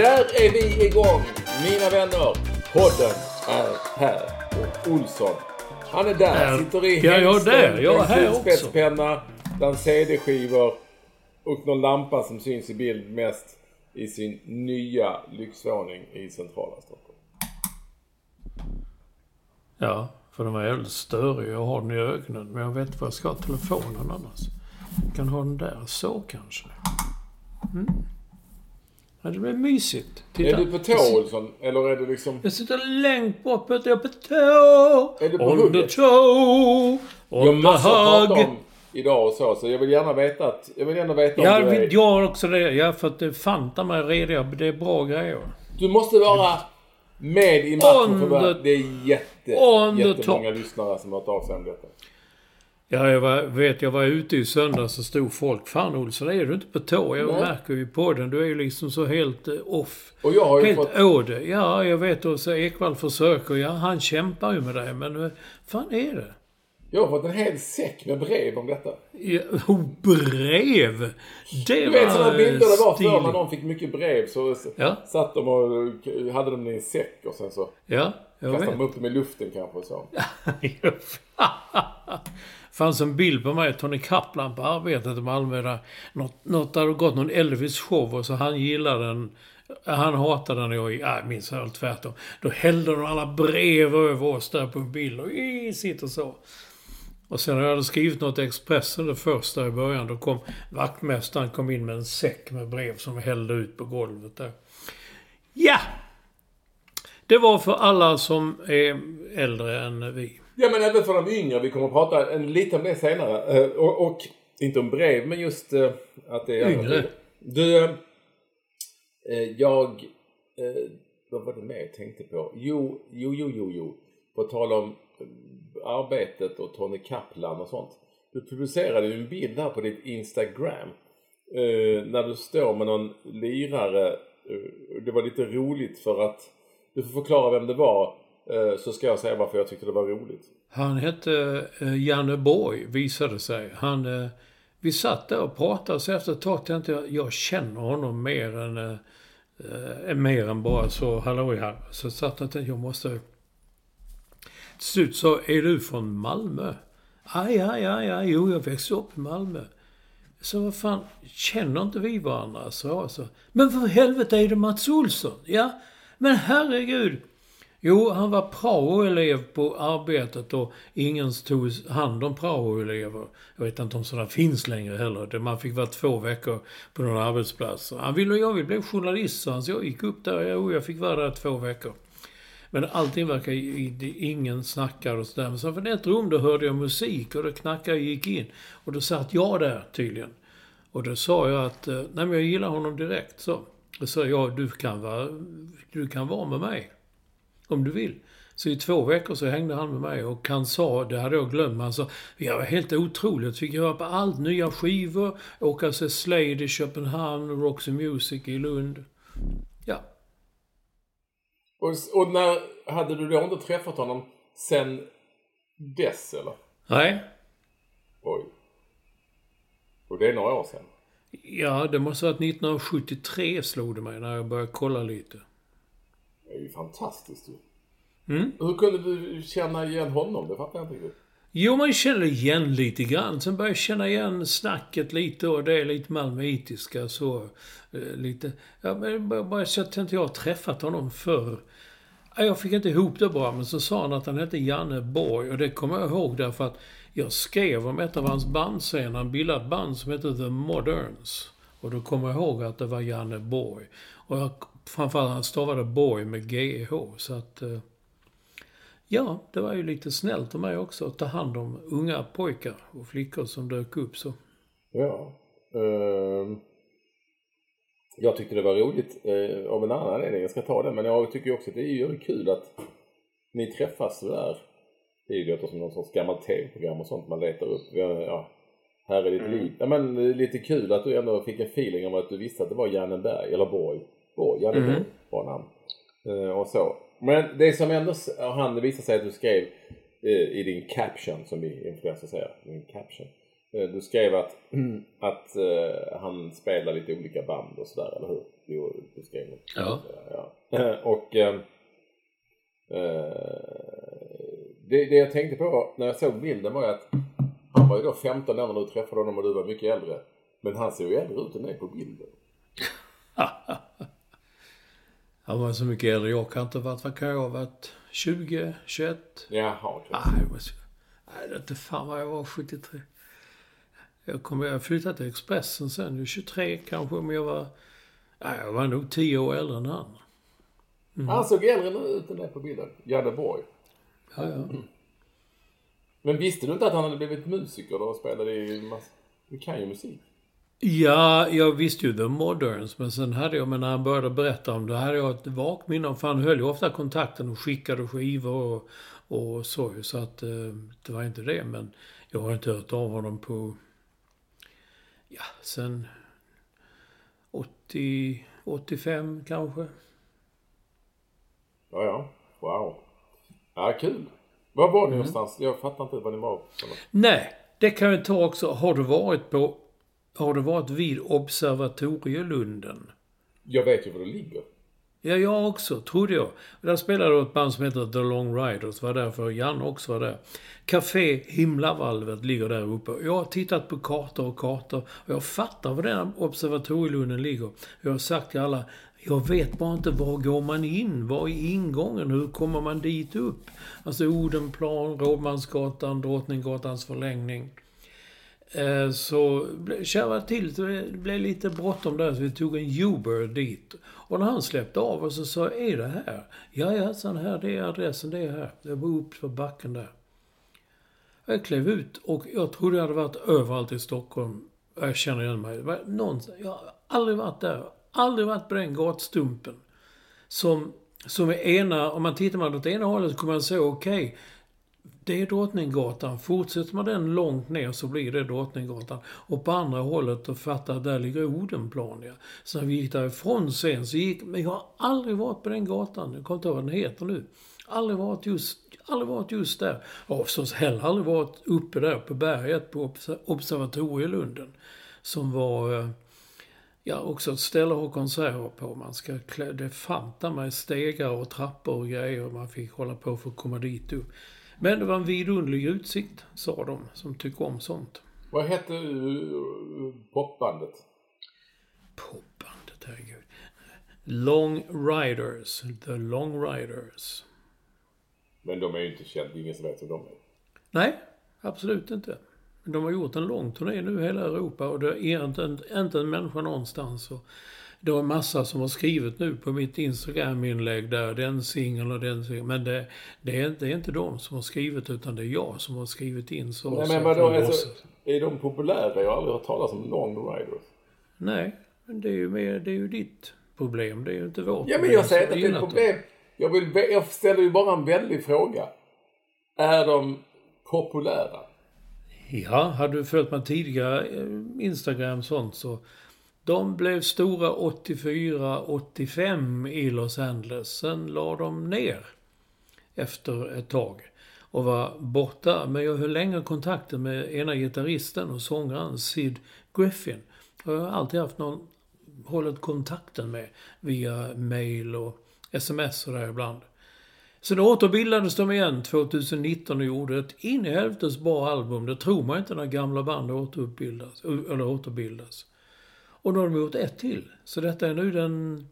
Där är vi igång, mina vänner. Podden är här. Och Olsson, han är där. Här. Sitter i Ja, jag är där. Jag är här också. kulspetspenna bland CD-skivor och någon lampa som syns i bild mest i sin nya lyxvåning i centrala Stockholm. Ja, för de är väldigt störiga. Jag har den i ögonen. Men jag vet inte var jag ska ha telefonen annars. Jag kan ha den där. Så kanske. Mm. Ja, det blir mysigt. Titta. Är du på tå Olsson? Eller är du liksom... Jag sitter längst bort på, jag på tå. Är du på On the hugget? toe. Jag On the hug. om idag och så. Så jag vill gärna veta att... Jag vill gärna veta om Ja, du är... jag har också det. Ja, för att det fantar mig rediga. Det är bra grejer. Du måste vara med i matchen On för the- Det är jätte, on the jättemånga lyssnare som har hört av sig om detta. Ja, jag var, vet, jag var ute i söndags så stod folk. Fan Olsson, är du inte på tå? Jag Nej. märker ju på den. Du är ju liksom så helt eh, off. Och jag har ju Helt fått... åde. Ja, jag vet. Och så Ekvall försöker. Ja, han kämpar ju med det. Men eh, fan är det? Jag har fått en hel säck med brev om detta. Ja, oh, brev! Det Du vet sådana bilder det var förr när någon fick mycket brev så Ja. satt de och hade dem i en säck och sen så Ja, jag kastade vet. de upp dem i luften kanske och så. fanns en bild på mig, Tony Kaplan på arbetet i Malmö. Där något, något hade gått någon Elvis-show och så han gillade den. Han hatade den och jag, jag minns allt tvärtom. Då hällde de alla brev över oss där på en bild och i, sitter så. Och sen när jag hade skrivit något i Expressen det första i början, då kom vaktmästaren kom in med en säck med brev som hällde ut på golvet där. Ja! Det var för alla som är äldre än vi. Ja men även för de yngre. Vi kommer att prata en lite om det senare. Eh, Och, och inte om brev men just eh, att det är Yngre. Du, eh, jag... Vad var det mer jag tänkte på? Jo, jo, jo, jo, jo. På tal om arbetet och Tony Kaplan och sånt. Du publicerade ju en bild här på ditt Instagram. När du står med någon lirare. Det var lite roligt för att du får förklara vem det var. Eh, så ska jag säga varför jag tyckte det var roligt. Han hette eh, Janne Borg, visade sig. Han, eh, vi satt där och pratade, så efter ett tag tänkte jag, jag känner honom mer än, mer än bara så halloj här. Så satt jag och tänkte, jag måste... Till slut sa är du från Malmö? Aj, aj, aj, aj, jo, jag växte upp i Malmö. Så vad fan, känner inte vi varandra? Så, jag så. Men för helvete är det Mats Olsson? Ja, men herregud. Jo, han var praoelev på arbetet och ingen tog hand om praoelever. Jag vet inte om sådana finns längre heller. Man fick vara två veckor på någon arbetsplats. Han ville och jag vill bli journalist, så han. Så jag gick upp där. och jag fick vara där två veckor. Men allting verkar... Ingen snackar och sådär. Men sen från ett rum då hörde jag musik och det knackade och gick in. Och då satt jag där tydligen. Och då sa jag att, eh, nej men jag gillar honom direkt. Så. Då sa jag, du kan vara, du kan vara med mig. Om du vill. Så i två veckor så hängde han med mig och han sa, det hade jag glömt, han sa, jag var helt otroligt. Fick höra på allt, nya skivor, åka och se Slade i Köpenhamn, Roxy Music i Lund. Ja. Och, och när hade du då inte träffat honom sen dess eller? Nej. Oj. det är några år sedan. Ja, det måste ha varit 1973 slog det mig när jag började kolla lite. Det är ju fantastiskt ju. Hur kunde du känna igen honom? Det fattar jag inte riktigt. Jo, man känner igen lite grann. Sen börjar jag känna igen snacket lite och det är lite malmöitiska så. Eh, lite... Ja, men bara, så att inte jag har träffat honom förr. Ja, Jag fick inte ihop det bra, men så sa han att han hette Janne Borg och det kommer jag ihåg därför att jag skrev om ett av hans band sen. Han bildade ett band som hette The Moderns. Och då kommer jag ihåg att det var Janne Borg. Och jag, framförallt han stavade Borg med GH. Så att... eh, Ja, det var ju lite snällt av mig också att ta hand om unga pojkar och flickor som dök upp så. Ja. ehm, jag tyckte det var roligt eh, av en annan anledning. Jag ska ta det. Men jag tycker ju också att det är ju kul att ni träffas där. Det låter som någon sorts gammalt tv-program och sånt man letar upp. Ja, här är ditt liv. Ja, men eh, lite kul att du ändå fick en feeling om att du visste att det var Janne Berg, eller Borg. Borg, Janne Borg var namn. Eh, och så. Men det som ändå han det visade sig att du skrev eh, i din caption, som vi influersare säger, din caption. Eh, Du skrev att, att eh, han spelar lite olika band och sådär, eller hur? Jo, du skrev det. Ja. ja. Och eh, eh, det, det jag tänkte på när jag såg bilden var ju att han var ju då 15 år när du träffade honom och du var mycket äldre. Men han ser ju äldre ut än dig på bilden. Han var så mycket äldre. Jag kan inte ha varit, vad kan jag ha varit? 20, 21? Jaha, okej. Nej, jag så- nej, det inte fan vad jag var 73. Jag kommer jag flyttade till Expressen sen, nu 23 kanske, men jag var... Nej, jag var nog 10 år äldre än han. Han såg äldre ut än dig på bilden. Janne Borg. Ja, ja. Men visste du inte att han hade blivit musiker då och spelade i massa... Du kan ju musik. Ja, jag visste ju The Moderns, men sen hade jag, men när han började berätta om det, hade jag ett vagt minne om, för han höll ju ofta kontakten och skickade skivor och, och så så att eh, det var inte det, men jag har inte hört av honom på, ja, sen 80, 85 kanske. Ja, ja. Wow. Ja, kul. Var var ni någonstans? Jag fattar inte var ni var. Nej, det kan jag ta också. Har du varit på, har du varit vid Observatorielunden? Jag vet ju var det ligger. Ja, jag också, trodde jag. Där spelade ett band som heter The Long Riders. var därför Jan också var där. Café Himlavalvet ligger där uppe. Jag har tittat på kartor och kartor. Och jag fattar var den observatorielunden ligger. Jag har sagt till alla, jag vet bara inte var går man in? Var är ingången? Hur kommer man dit upp? Alltså Odenplan, Rådmansgatan, Drottninggatans förlängning. Eh, så kärvade till. så Det blev lite bråttom där så vi tog en Uber dit. Och när han släppte av oss så sa jag, är det här? Ja, ja, så här, det är adressen, det är här. Det var upp för backen där. Jag klev ut och jag trodde jag hade varit överallt i Stockholm. Jag känner igen mig. Någonstans. Jag har aldrig varit där. Aldrig varit på den gatstumpen. Som, som är ena, om man tittar man åt ena hållet så kommer man se, okej, det är Drottninggatan. Fortsätter man den långt ner så blir det Drottninggatan. Och på andra hållet och fattar att där ligger Odenplan. Ja. Så när vi gick därifrån sen så gick... Men jag har aldrig varit på den gatan. Jag kommer inte ihåg vad den heter nu. Aldrig varit just, aldrig varit just där. Och förstås heller aldrig varit uppe där på berget på Observatorielunden. Som var... Eh, ja, också ett ställe att ha konserter på. Man ska klä, det fanta med stegar och trappor och grejer. Man fick hålla på för att komma dit upp. Men det var en vidunderlig utsikt, sa de, som tycker om sånt. Vad hette uh, popbandet? Popbandet, herregud. Long Riders. The Long Riders. Men de är ju inte kända. Ingen som vet vem de är. Nej, absolut inte. De har gjort en lång turné nu i hela Europa och det är inte, inte en människa någonstans. Och det var massa som har skrivit nu på mitt Instagram-inlägg där, den singeln och den singeln. Men det, det, är, det är inte de som har skrivit utan det är jag som har skrivit in så. Nej men vadå? Alltså, är de populära? Jag har aldrig hört talas om Long Riders. Nej, men det är ju, mer, det är ju ditt problem. Det är ju inte vårt Ja men jag säger inte att det är ett problem. Jag, vill, jag ställer ju bara en väldig fråga. Är de populära? Ja, hade du följt mig tidigare, eh, Instagram sånt så. De blev stora 84-85 i Los Angeles. Sen la de ner efter ett tag. och var borta. Men jag höll länge kontakten med ena gitarristen och sångaren Sid Griffin. Och jag har alltid haft någon, hållit kontakten med via mail och sms och där ibland. Sen återbildades de igen 2019 och gjorde ett in i helvetes bra album. Det tror man inte när gamla band återbildas, eller återbildas. Och då har de gjort ett till. Så detta är nu den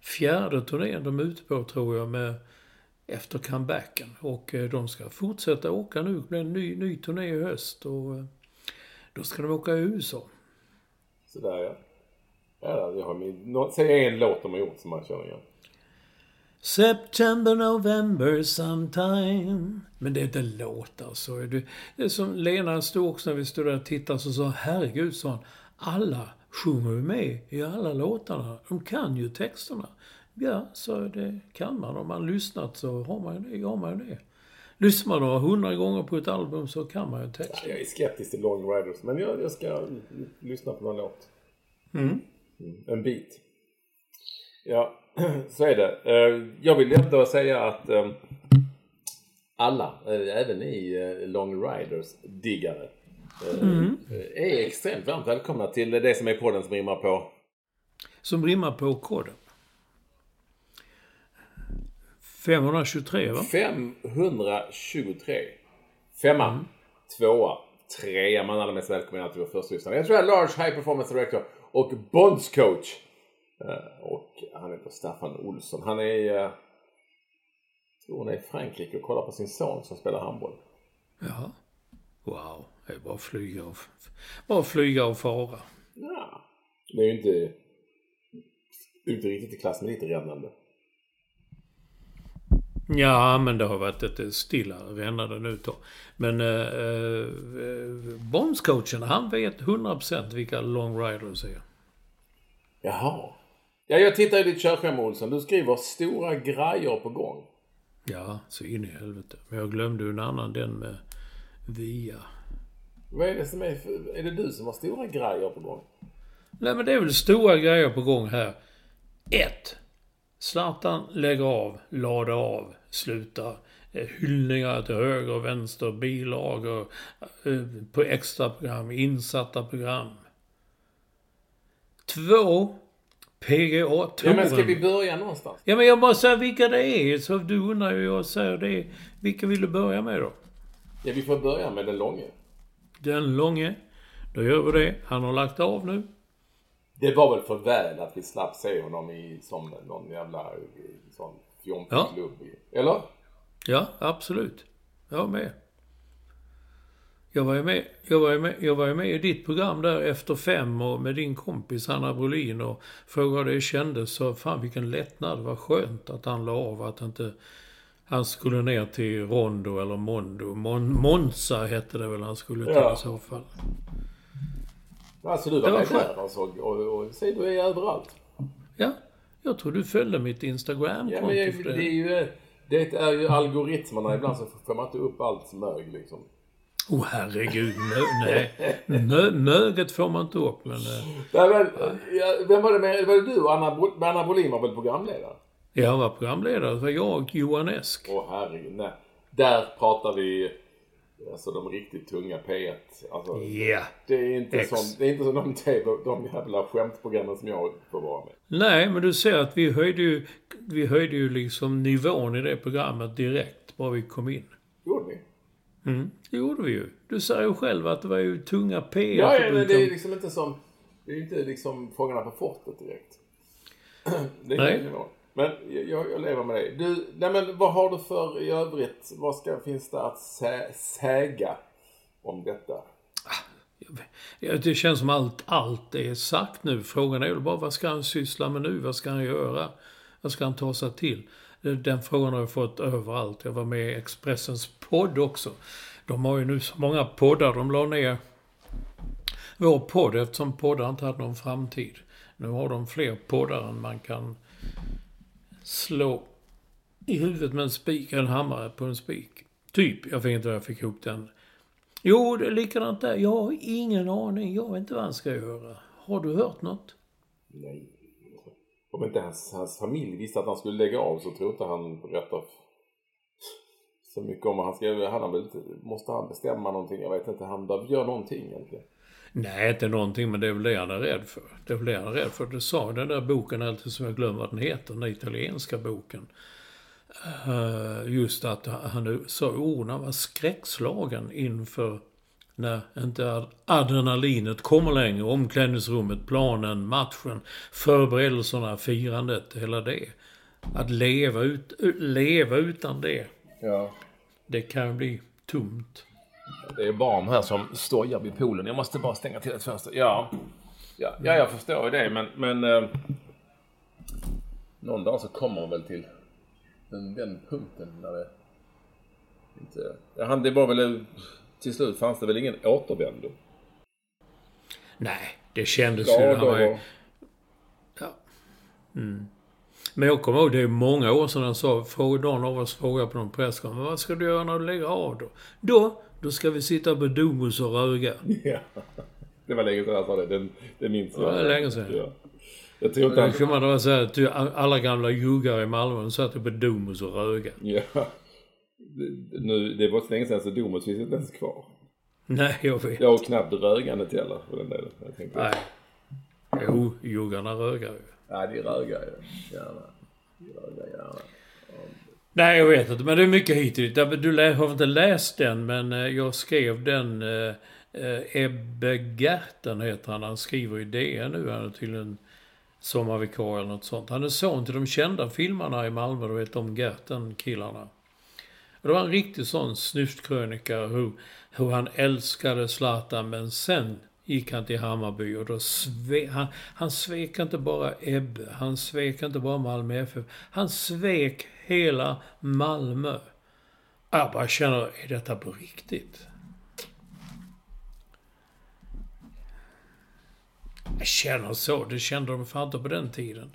fjärde turnén de är ute på tror jag med efter comebacken. Och eh, de ska fortsätta åka nu. Det blir en ny, ny turné i höst och eh, då ska de åka i USA. Sådär ja. Ja, jag har min, säg en låt de har gjort som man känner igen. September, November sometime. Men det är inte låtar så. Det, det är som Lena stod också när vi stod där och tittade så sa herregud, sa hon. Alla sjunger ju med i alla låtarna. De kan ju texterna. Ja, så det kan man. Om man lyssnat så har man ju det. Har man ju det. Lyssnar man hundra gånger på ett album så kan man ju texten. Ja, jag är skeptisk till Long Riders, men jag, jag ska lyssna på någon låt. Mm. Mm. En bit. Ja, så är det. Eh, jag vill ändå säga att eh, alla, eh, även ni Long Riders-diggare, mm. är extremt varmt välkomna till det som är podden som rimmar på... Som rimmar på koden. 523 va? 523. Femma, mm. tvåa, trea. Man är alla mest välkomna till vår första lyssnare. Jag tror jag är Large High Performance Director och Bonds coach. Eh, och han heter Staffan Olsson. Han är, jag tror han är i Frankrike och kollar på sin son som spelar handboll. Ja. Wow. Det är bara att flyga och, bara flyga och fara. Ja. Det är ju inte, inte riktigt i klass med ditt rännande. Ja, men det har varit ett stilla rännande nu då. Men eh, eh, Bondscoachen, han vet 100% vilka long riders är. Jaha. Ja, jag tittar i ditt körschema Olsson. Du skriver stora grejer på gång. Ja, så in i helvete. Men jag glömde ju en annan, den med Via. Vad är det som är... Är det du som har stora grejer på gång? Nej, men det är väl stora grejer på gång här. 1. Zlatan lägger av, lade av, slutar. Eh, hyllningar till höger och vänster, bilagor eh, på extra program, insatta program. Två, PGA-touren. Ja, men ska vi börja någonstans? Ja, men jag bara säger vilka det är. Så du undrar ju, jag säger det. Vilka vill du börja med då? Ja, vi får börja med den långe. Den långe. Då gör vi det. Han har lagt av nu. Det var väl för väl att vi slapp se honom i som någon jävla sån fjompig ja. klubb. Eller? Ja, absolut. Jag med. Jag var ju med, jag var med, jag var med i ditt program där efter fem och med din kompis Anna Brolin och frågade hur det kändes. Så fan vilken lättnad. Var skönt att han la av. Att inte han skulle ner till Rondo eller Mondo. Mon, Monza hette det väl han skulle till ja. i så fall. Alltså du var, var med där alltså, och, och, och säg du är överallt. Ja. Jag tror du följde mitt Instagram-konto ja, men jag, det. är ju, det är ju algoritmerna. Ibland så får man inte upp allt mög liksom. Oh herregud, mö, nej. Mö, möget får man inte upp men... Eh, nej, men ja, vem var det med? Var det du och Anna, Anna Brolin var väl programledare? Jag var programledare. Det var jag, Johan Esk. Åh herregud, nej. Där pratar vi Alltså de riktigt tunga P1. Alltså, yeah. det, är inte som, det är inte som de, TV, de jävla skämtprogrammen som jag får vara med. Nej, men du ser att vi höjde ju, vi höjde ju liksom nivån i det programmet direkt, bara vi kom in. Gjorde vi? Mm, det gjorde vi ju. Du sa ju själv att det var ju tunga P1. Ja, ja men det är liksom inte som... Det är inte liksom Fångarna på fortet direkt. det är Nej. Nivån. Men jag, jag lever med dig. Du, nej men vad har du för i övrigt? Vad ska, finns det att sä, säga om detta? Ah, det känns som allt, allt är sagt nu. Frågan är väl bara vad ska han syssla med nu? Vad ska han göra? Vad ska han ta sig till? Den frågan har jag fått överallt. Jag var med i Expressens podd också. De har ju nu så många poddar. De la ner vår podd eftersom poddar inte hade någon framtid. Nu har de fler poddar än man kan slå i huvudet med en spik, en hammare på en spik. Typ. Jag vet inte hur jag fick ihop den. Jo, det är likadant där. Jag har ingen aning. Jag vet inte vad han ska göra. Har du hört något? Nej. Om inte hans, hans familj visste att han skulle lägga av så tror inte han berättar så mycket om. Han, ska, han har väl, måste han bestämma någonting? Jag vet inte. Han behöver göra någonting egentligen. Nej, inte någonting, men det är väl det han är rädd för. Det är väl det han är rädd för. Du sa den där boken alltid som jag glömmer vad den heter, den italienska boken. Uh, just att han sa orden, han var skräckslagen inför när inte adrenalinet kommer längre. Omklädningsrummet, planen, matchen, förberedelserna, firandet, hela det. Att leva, ut, leva utan det. Ja. Det kan bli tomt. Det är barn här som stojar vid poolen. Jag måste bara stänga till ett fönster. Ja, ja, ja jag förstår ju det. Men, men eh, någon dag så kommer man väl till den, den punkten när det inte... Ja, det var väl... Till slut fanns det väl ingen återvändo? Nej, det kändes ju... Han var ju ja. Mm. Men jag kommer ihåg, det är många år sedan han sa, någon av oss frågade på någon presskonferens, vad ska du göra när du lägger av då? Då, då ska vi sitta på Domus och röga. Ja. Det var länge sedan han sa det. Det, det minns jag. Det var länge sedan. Ja. Jag tror inte han... man så här, alla gamla juggar i Malmö, de satt på Domus och röga. Ja. Nu, det var så länge sedan så Domus finns inte ens kvar. Nej, jag vet. Jag har knappt rögandet heller för den delen. Jag tänkte. Nej. Jo, juggarna rögar ju. Ja, de rögar ju. Gärna. De rögar gärna. Nej, jag vet inte. Men det är mycket hit och dit. Du har inte läst den, men eh, jag skrev den. Eh, eh Ebbe Gerten heter han. Han skriver i DN nu. Han är tydligen sommarvikarie eller något sånt. Han är son till de kända filmarna i Malmö. Du vet de Gerten-killarna. Det var en riktig sån snyftkrönika hur, hur han älskade Zlatan men sen gick han till Hammarby och då svek han, han svek inte bara Ebbe, han svek inte bara Malmö FF. Han svek hela Malmö. Jag bara känner, är detta på riktigt? Jag känner så. Det kände de fan inte på den tiden.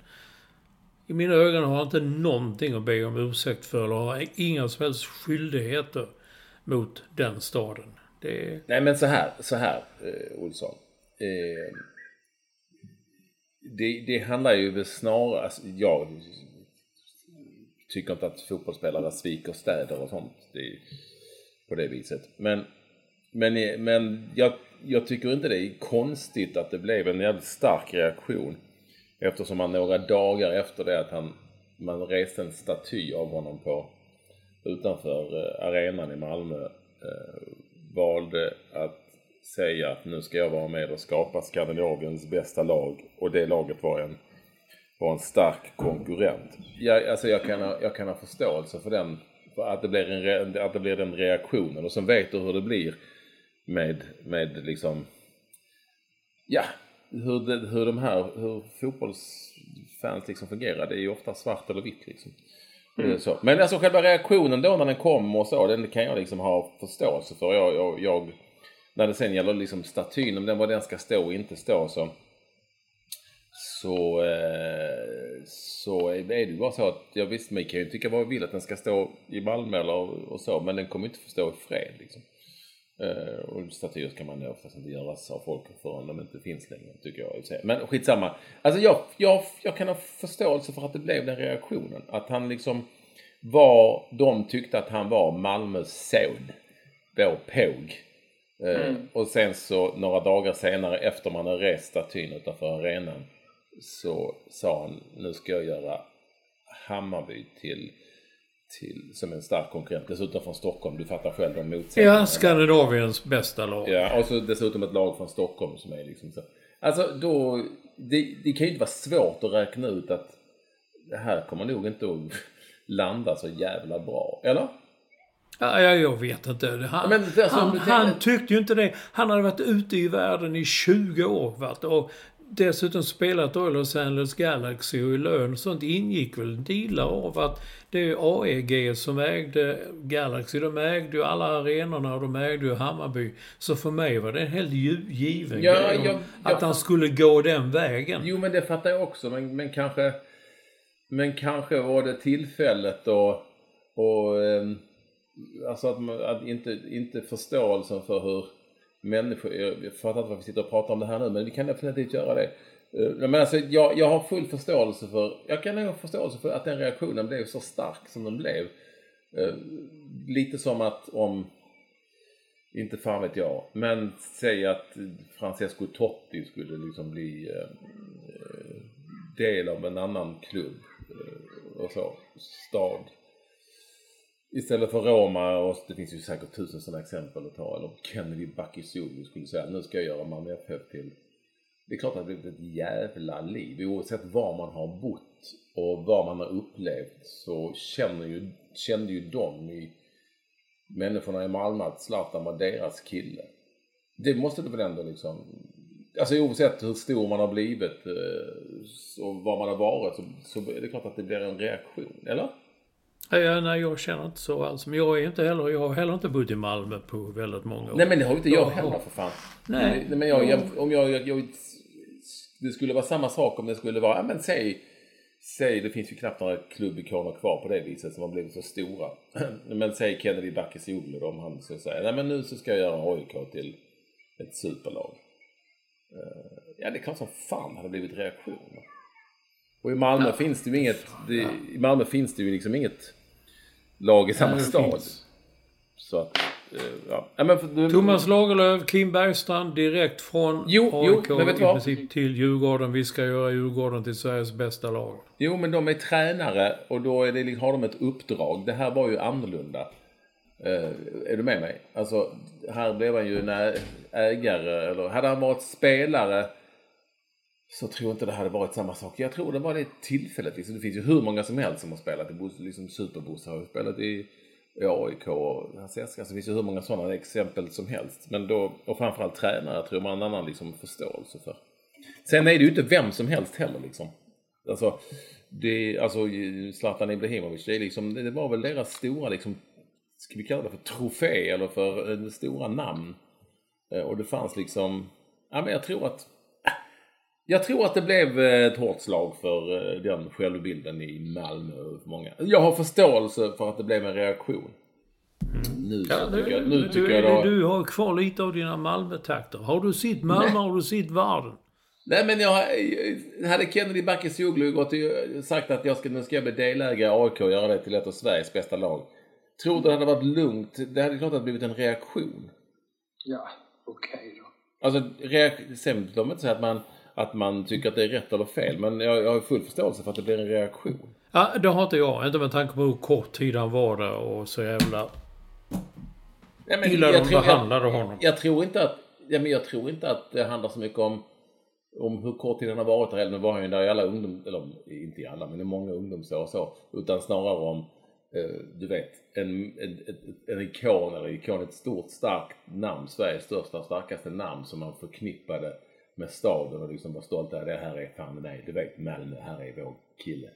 I mina ögon har jag inte någonting att be om ursäkt för eller har inga som helst skyldigheter mot den staden. Det... Nej men så här, så här eh, Olsson. Eh, det, det handlar ju snarare, alltså, jag tycker inte att fotbollsspelare sviker städer och sånt. Det på det viset. Men, men, men jag, jag tycker inte det är konstigt att det blev en jävligt stark reaktion. Eftersom man några dagar efter det att han, man reste en staty av honom på utanför eh, arenan i Malmö eh, valde att säga att nu ska jag vara med och skapa Skandinaviens bästa lag och det laget var en, var en stark konkurrent. Jag, alltså jag, kan ha, jag kan ha förståelse för den, för att det blir, en, att det blir den reaktionen och sen vet du hur det blir med, med liksom, ja, hur, det, hur de här, hur fotbollsfans liksom fungerar. Det är ju ofta svart eller vitt liksom. Mm. Så. Men alltså själva reaktionen då när den kom och så, den kan jag liksom ha förståelse för. Jag, jag, jag när det sen gäller liksom statyn, om den var den ska stå och inte stå så så, eh, så är det ju bara så att, jag visst man kan ju tycka vad man vill att den ska stå i Malmö eller och så, men den kommer inte få stå i fred liksom. Eh, och statyer kan man ju oftast inte göras av folk förrän de inte finns längre, tycker jag. Men skitsamma. Alltså jag, jag, jag kan ha förståelse för att det blev den reaktionen. Att han liksom var, de tyckte att han var Malmös son. Vår påg. Eh, mm. Och sen så några dagar senare efter man hade rest statyn utanför arenan så sa han nu ska jag göra Hammarby till, till som en stark konkurrent. Dessutom från Stockholm. Du fattar själv de motsättningarna. Ja, Skandinaviens bästa lag. Ja, och så dessutom ett lag från Stockholm som är liksom så. Alltså då, det, det kan ju inte vara svårt att räkna ut att det här kommer nog inte att landa så jävla bra. Eller? Ja, jag vet inte. Han, han, han, tyckte ju inte det. Han hade varit ute i världen i 20 år. Och dessutom spelat då i Los Angeles Galaxy och i lön och sånt ingick väl dealar av att det är AEG som ägde Galaxy. De ägde ju alla arenorna och de ägde ju Hammarby. Så för mig var det en helt given ja, grej. Jag, jag, att han skulle gå den vägen. Jo, men det fattar jag också. Men, men kanske... Men kanske var det tillfället då och... Um, alltså att, man, att inte, inte förståelsen för hur människor, jag fattar inte varför vi sitter och pratar om det här nu men vi kan definitivt göra det. Eh, men alltså jag, jag har full förståelse för, jag kan ha förståelse för att den reaktionen blev så stark som den blev. Eh, lite som att om, inte fan vet jag, men säg att Francesco Totti skulle liksom bli eh, del av en annan klubb och så, stad. Istället för Roma, och det finns ju säkert tusen sådana exempel att ta, eller Kennedy Bakircioglu skulle säga nu ska jag göra Malmö FF till det är klart att det har blivit ett jävla liv. Oavsett var man har bott och vad man har upplevt så känner ju, kände ju de i människorna i Malmö att Zlatan var deras kille. Det måste det väl ändå liksom... Alltså oavsett hur stor man har blivit eh, och var man har varit så, så är det klart att det blir en reaktion, eller? Ja, nej, jag känner inte så alls. Men jag är inte heller, jag har heller inte bott i Malmö på väldigt många år. Nej men det har inte jag heller för fan. Nej. Men jag, jag, om jag, jag, jag, det skulle vara samma sak om det skulle vara, ja men säg, säg det finns ju knappt några klubbikoner kvar på det viset som har blivit så stora. men säg Kennedy Bakircioglu om han skulle säga, nej men nu så ska jag göra AIK till ett superlag. Eh, ja det är klart som fan hade blivit reaktion. Och i Malmö ja. finns det ju inget, det, i Malmö finns det ju liksom inget lag i samma ja, stad. Finns. Så att, eh, ja. ja men för, Thomas Lagerlöf, Kim Bergstrand direkt från jo, AIK jo, men vet i vad? princip till Djurgården. Vi ska göra Djurgården till Sveriges bästa lag. Jo, men de är tränare och då är det, har de ett uppdrag. Det här var ju annorlunda. Uh, är du med mig? Alltså, här blev han ju en ägare, eller hade han varit spelare så tror jag inte det hade varit samma sak. Jag tror det var det tillfället. Liksom. Det finns ju hur många som helst som har spelat i liksom Superbosse har ju spelat i AIK och alltså, Det finns ju hur många sådana exempel som helst. Men då, och framförallt tränare tror man en annan liksom förståelse för. Sen är det ju inte vem som helst heller liksom. Alltså, det, alltså Zlatan Ibrahimovic, det, är liksom, det var väl deras stora liksom, ska vi kalla det för trofé eller för eh, stora namn. Eh, och det fanns liksom, ja men jag tror att jag tror att det blev eh, ett hårt slag för eh, den självbilden i Malmö för många. Jag har förståelse för att det blev en reaktion. Nu, ja, tycker jag, nu tycker du, jag då... du har kvar lite av dina Malmötakter. Har du sitt Malmö har du sitt Varden. Nej men jag hade Kennedy Bakircioglu gått och sagt att jag ska, nu ska jag bli delägare i AIK och göra det till ett av Sveriges bästa lag. Tror du det hade varit lugnt? Det hade klart att det blivit en reaktion. Ja, okej okay då. Alltså, reak- sen de inte säga att man att man tycker att det är rätt eller fel. Men jag, jag har full förståelse för att det blir en reaktion. Ja, det har inte jag. Inte med tanke på hur kort tid han var där och så jävla ja, men illa de behandlade jag, honom. Jag tror inte att, ja, men jag tror inte att det handlar så mycket om om hur kort tid han har varit där. Nu var han ju där i alla ungdom, eller inte i alla, men i många ungdomsår och så. Utan snarare om, eh, du vet, en, en, en, en ikon, eller ikon, ett stort starkt namn, Sveriges största starkaste namn som man förknippade med staden och liksom var stolt över det här är fan nej, du vet Malmö, här är vår kille.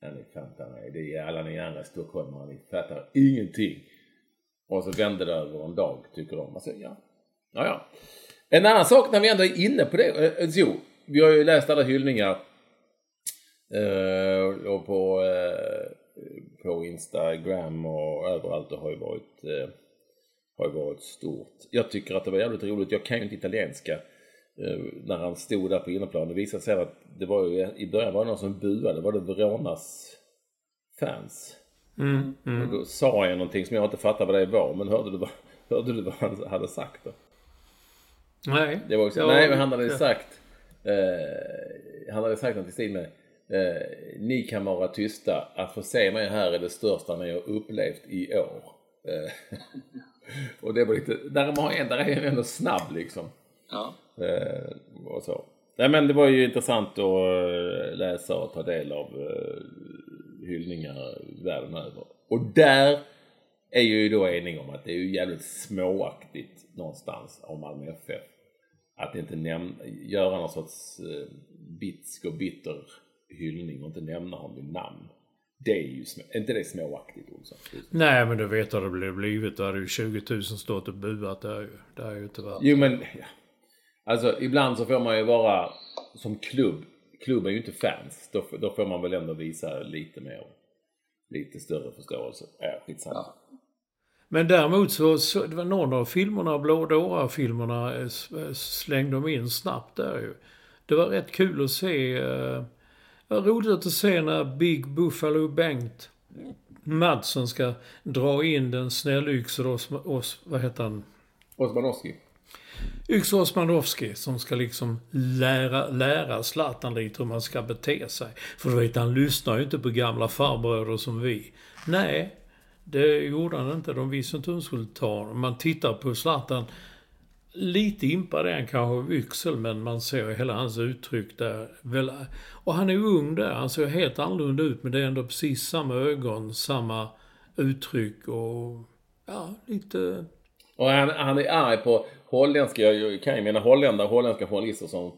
Han är fan nej, Det är alla ni andra stockholmare, ni fattar ingenting. Och så vände det över en dag, tycker de. Alltså, ja. Ja, ja. En annan sak när vi ändå är inne på det. Eh, eh, jo, vi har ju läst alla hyllningar. Eh, och på, eh, på Instagram och överallt. Det har ju varit, eh, har ju varit stort. Jag tycker att det var jävligt roligt. Jag kan ju inte italienska. Eh, när han stod där på innerplan. Det visade sig att det var ju, i början var det någon som buade. Var det Veronas fans? Mm, mm. Och då sa jag någonting som jag inte fattade vad det var. Men hörde du vad, hörde du vad han hade sagt då? Nej. Det var också, ja, nej, men han hade ja. sagt eh, Han hade sagt något i stil med eh, Ni kan vara tysta. Att få se mig här är det största ni har upplevt i år. Eh, och det var lite, där, man, där är en ändå snabb liksom. Ja. Eh, och så. Nej men det var ju intressant att eh, läsa och ta del av eh, hyllningar världen över. Och där är ju då enig om att det är ju jävligt småaktigt någonstans av Malmö FF. Att inte nämna, göra någon sorts eh, bitsk och bitter hyllning och inte nämna honom vid namn. Det är ju små, inte det småaktigt Olsson? Nej men du vet hur det blev blivit. Då hade ju 20 000 stått och buat. Det är ju, det är ju inte värt Jo men, ja. Alltså ibland så får man ju vara som klubb. Klubb är ju inte fans. Då, då får man väl ändå visa lite mer, lite större förståelse. Ja, skitsamma. Ja. Men däremot så, så, det var någon av filmerna, Blå dårar-filmerna, eh, eh, slängde de in snabbt där ju. Det var rätt kul att se. Eh, det var roligt att se när Big Buffalo Bengt Madsen ska dra in den snällyxe vad heter han? Osmanowski. Yxe Osmanowski som ska liksom lära, lära Zlatan lite hur man ska bete sig. För du vet, han lyssnar ju inte på gamla farbröder som vi. Nej, det gjorde han inte. De visste inte hur de skulle ta honom. Man tittar på Zlatan. Lite impad är han kanske av Yxel, men man ser hela hans uttryck där. Och han är ung där. Han ser helt annorlunda ut, men det är ändå precis samma ögon, samma uttryck och... Ja, lite... Och han, han är arg på holländska, jag kan ju mena holländare, holländska journalister som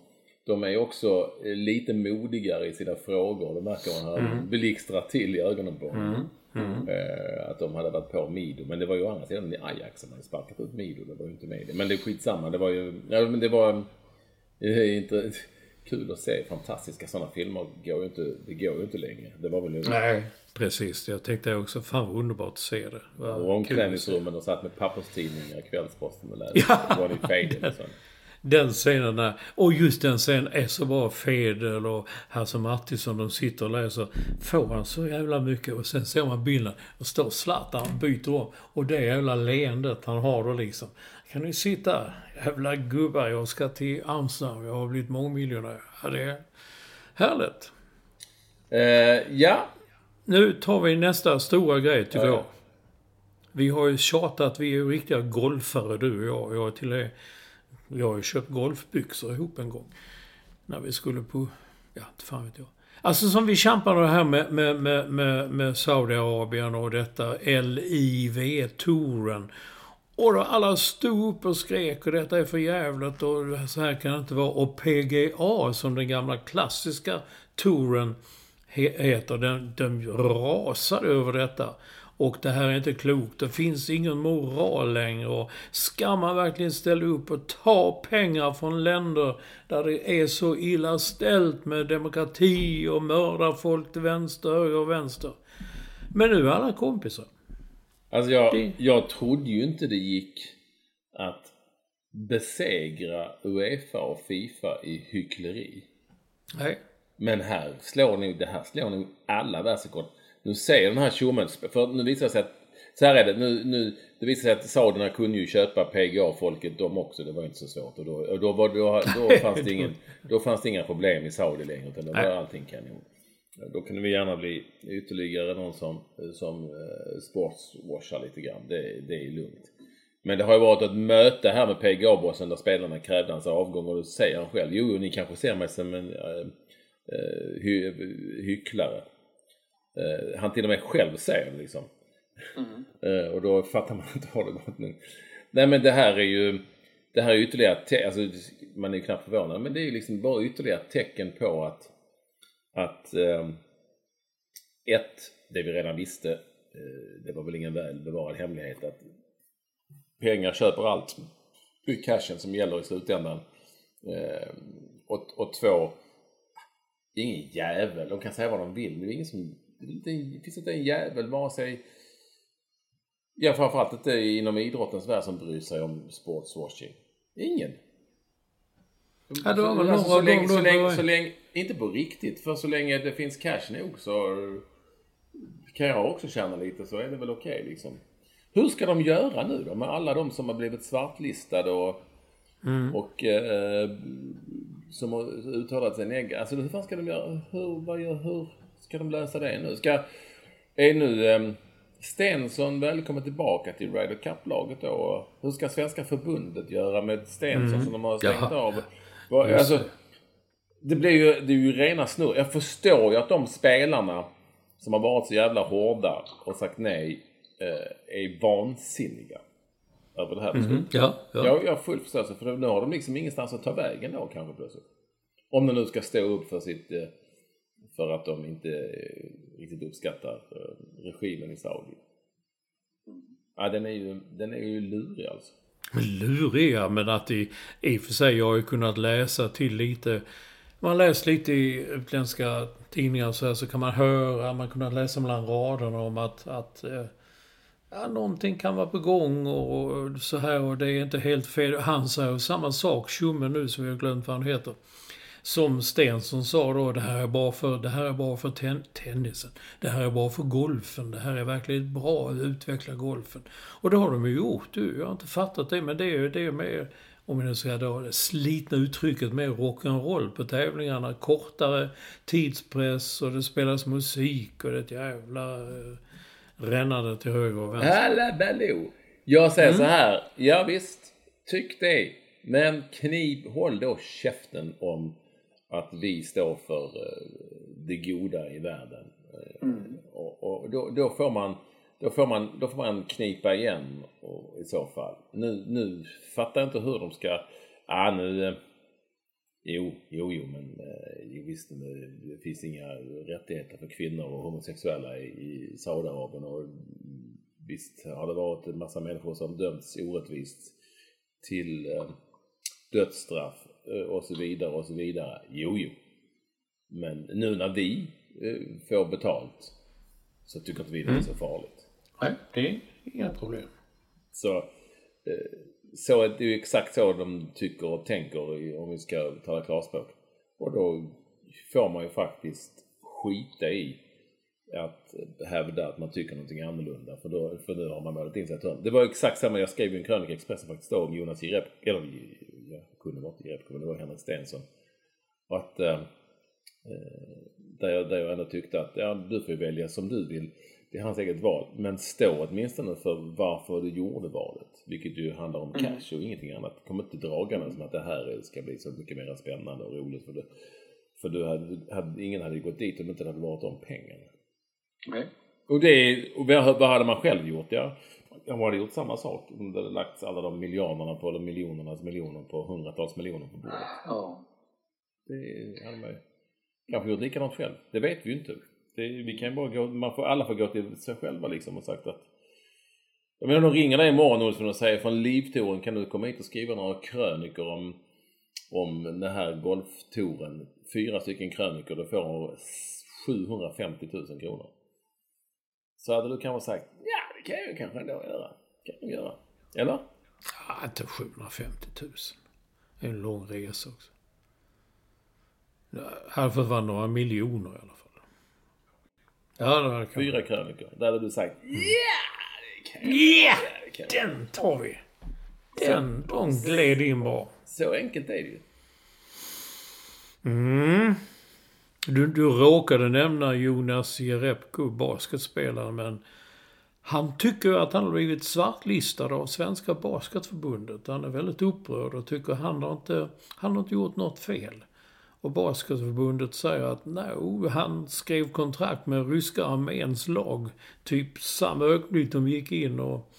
de är också eh, lite modigare i sina frågor. Det märker man. Han blixtrar till i ögonen på honom. Eh, att de hade varit på Mido. Men det var ju å andra sidan i Ajax som hade sparkat ut Mido. Det var ju inte med det. Men det är skitsamma. Det var ju, ja men det var det är inte kul att se. Fantastiska sådana filmer går ju inte, det går ju inte längre. Det var väl Nej, precis. Jag tänkte också, fan vad underbart att se det. Vad och omklädningsrummen och satt med papperstidningar i Kvällsposten och läste. Ja. Det Fadel och sånt. Den scenen där, och just den scenen är så bra. Fedel och Hasse Mattisson, de sitter och läser. Får han så jävla mycket och sen ser man bilden och står Zlatan och byter om. Och det jävla leendet han har då liksom. Kan ni sitta, jävla gubbar, jag ska till Amsterdam, jag har blivit mångmiljonär. Ja, det är härligt. Eh, ja, Nu tar vi nästa stora grej tycker Ja, ja. jag. Vi har ju tjatat, vi är ju riktiga golfare du och jag. Jag, är till och med- jag har ju köpt golfbyxor ihop en gång. När vi skulle på, ja inte fan vet jag. Alltså som vi kämpade här med, med, med, med, med Saudiarabien och detta LIV-touren. Och då alla stod upp och skrek och detta är för jävligt och så här kan det inte vara. Och PGA som den gamla klassiska touren heter, den, den rasade över detta. Och det här är inte klokt. Det finns ingen moral längre. Och ska man verkligen ställa upp och ta pengar från länder där det är så illa ställt med demokrati och mörda folk till vänster, höger och vänster. Men nu är alla kompisar. Alltså jag, jag trodde ju inte det gick att besegra Uefa och Fifa i hyckleri. Nej. Men här slår nog, det här slår nog alla världsrekord. Nu säger den här tjommen, för nu visar det sig att, så här är det, nu, nu, det visar sig att saudierna kunde ju köpa PGA-folket de också, det var inte så svårt. Och då, och då, var, då, då, fanns det ingen, då fanns det inga problem i Saudi längre, utan då var allting kanon. Då kunde vi gärna bli ytterligare någon som, som eh, sportswashar lite grann. Det, det är lugnt. Men det har ju varit ett möte här med PGA-bossen där spelarna krävde hans avgång och då säger han själv Jo, ni kanske ser mig som en eh, hy, hycklare. Eh, han till och med själv säger det liksom. Eh, och då fattar man inte har det gått nu. Nej men det här är ju det här är ytterligare te- alltså, man är ju knappt förvånad men det är ju liksom bara ytterligare tecken på att att eh, ett, det vi redan visste, eh, det var väl ingen väl bevarad hemlighet att pengar köper allt. Det är cashen som gäller i slutändan. Eh, och, och två, ingen jävel, de kan säga vad de vill, men det är ingen som, det finns inte en jävel vare sig Ja, framförallt inte inom idrottens värld som bryr sig om sportswashing. Ingen. Ja, det var väl Alltså, några så, länge, så, länge, då- så länge, inte på riktigt, för så länge det finns cash nog så kan jag också tjäna lite så är det väl okej liksom. Hur ska de göra nu då med alla de som har blivit svartlistade och, och eh, som har uttalat sig negativt? Alltså hur fan ska de göra? Hur, vad gör, hur ska de lösa det nu? Ska, är nu eh, Stensson välkommen tillbaka till Ryder Cup-laget då? Hur ska Svenska förbundet göra med Stensson som de har stängt Jaha. av? Alltså, det blir ju, det är ju rena snurr. Jag förstår ju att de spelarna som har varit så jävla hårda och sagt nej eh, är vansinniga över det här beslutet. Ja, ja. Jag, jag har full förståelse för nu har de liksom ingenstans att ta vägen då kanske plötsligt. Om de nu ska stå upp för sitt eh, för att de inte eh, riktigt uppskattar eh, regimen i Saudi. Ja, den är ju, den är ju lurig alltså luriga, men att i, i och för sig, jag har ju kunnat läsa till lite. Man läser lite i utländska tidningar så här, så kan man höra, man kunnat läsa mellan raderna om att, att eh, ja, någonting kan vara på gång och, och så här och det är inte helt fel. Han säger samma sak, tjommen nu som vi har glömt vad han heter som Stensson sa då, det här är bra för, det här är bra för ten, tennisen. Det här är bra för golfen. Det här är verkligen bra att utveckla golfen. Och det har de ju gjort. Du, jag har inte fattat det, men det är ju det är mer om vi nu ska dra det slitna uttrycket med rock'n'roll på tävlingarna. Kortare tidspress och det spelas musik och det är ett jävla eh, rännande till höger och vänster. Halabaloo! Jag säger Mm. så här. Ja visst, tyck det. Men knip, håll då käften om att vi står för eh, det goda i världen. Eh, Och, och då, då får man då får man, då får man knipa igen och, i så fall. Nu, nu fattar jag inte hur de ska... Ah, nu... eh, Jo, jo, jo, men jo, visst, det, finns inga rättigheter för kvinnor och homosexuella i, i Saudiarabien. Och visst har det varit en massa människor som dömts orättvist till eh, dödsstraff och så vidare och så vidare. Jo, jo. Men nu när vi eh, får betalt så tycker inte vi det är så farligt. Nej, det är inga problem. Så, eh, så är det ju exakt så de tycker och tänker om vi ska tala klarspråk. Och då får man ju faktiskt skita i att hävda att man tycker någonting annorlunda. För, då, för nu har man målat in sig i ett hörn. Det var exakt samma, jag skrev ju en krönika i Expressen faktiskt då om Jonas Jerebko, eller ja, det kunde vara inte Jerebko, men det var Henrik Stenson. Och att eh, eh, där, jag, där jag ändå tyckte att ja, du får välja som du vill. Det är hans eget val. Men stå åtminstone för varför du gjorde valet. Vilket ju handlar om cash och ingenting annat. Kom inte dragande som att det här ska bli så mycket mer spännande och roligt. För, det, för du hade, hade, ingen hade gått dit om inte det hade varit om pengarna. Nej. Och, det, och vad hade man själv gjort? Ja, jag hade gjort samma sak. Om det hade lagts alla de miljarderna på, eller miljonernas miljoner på hundratals miljoner på bordet. Ja. Det hade man ju kanske gjort likadant själv. Det vet vi ju inte. Det, vi kan ju bara gå, man får, alla får gå till sig själva liksom och sagt att jag menar, de ringer dig imorgon Olsson och säger från Livtouren kan du komma hit och skriva några krönikor om, om den här golftouren. Fyra stycken krönikor, då får hon 750 000 kronor. Så hade du kanske sagt, ja kan jag ju kanske ändå göra. kan jag göra. Eller? Ja, inte 750 000. Det är en lång resa också. Det hade fått vara några miljoner i alla fall. Ja, det hade Fyra krönikor. Där hade du sagt, ja Ja! det kan jag Den tar vi! Den, de gled in bra. Så enkelt är det ju. Mm. Du, du råkade nämna Jonas Jerebko, basketspelaren, men han tycker att han har blivit svartlistad av Svenska Basketförbundet. Han är väldigt upprörd och tycker han har inte, han har inte gjort något fel. Och Basketförbundet säger att no, han skrev kontrakt med ryska arméns lag typ samma ögonblick de gick in och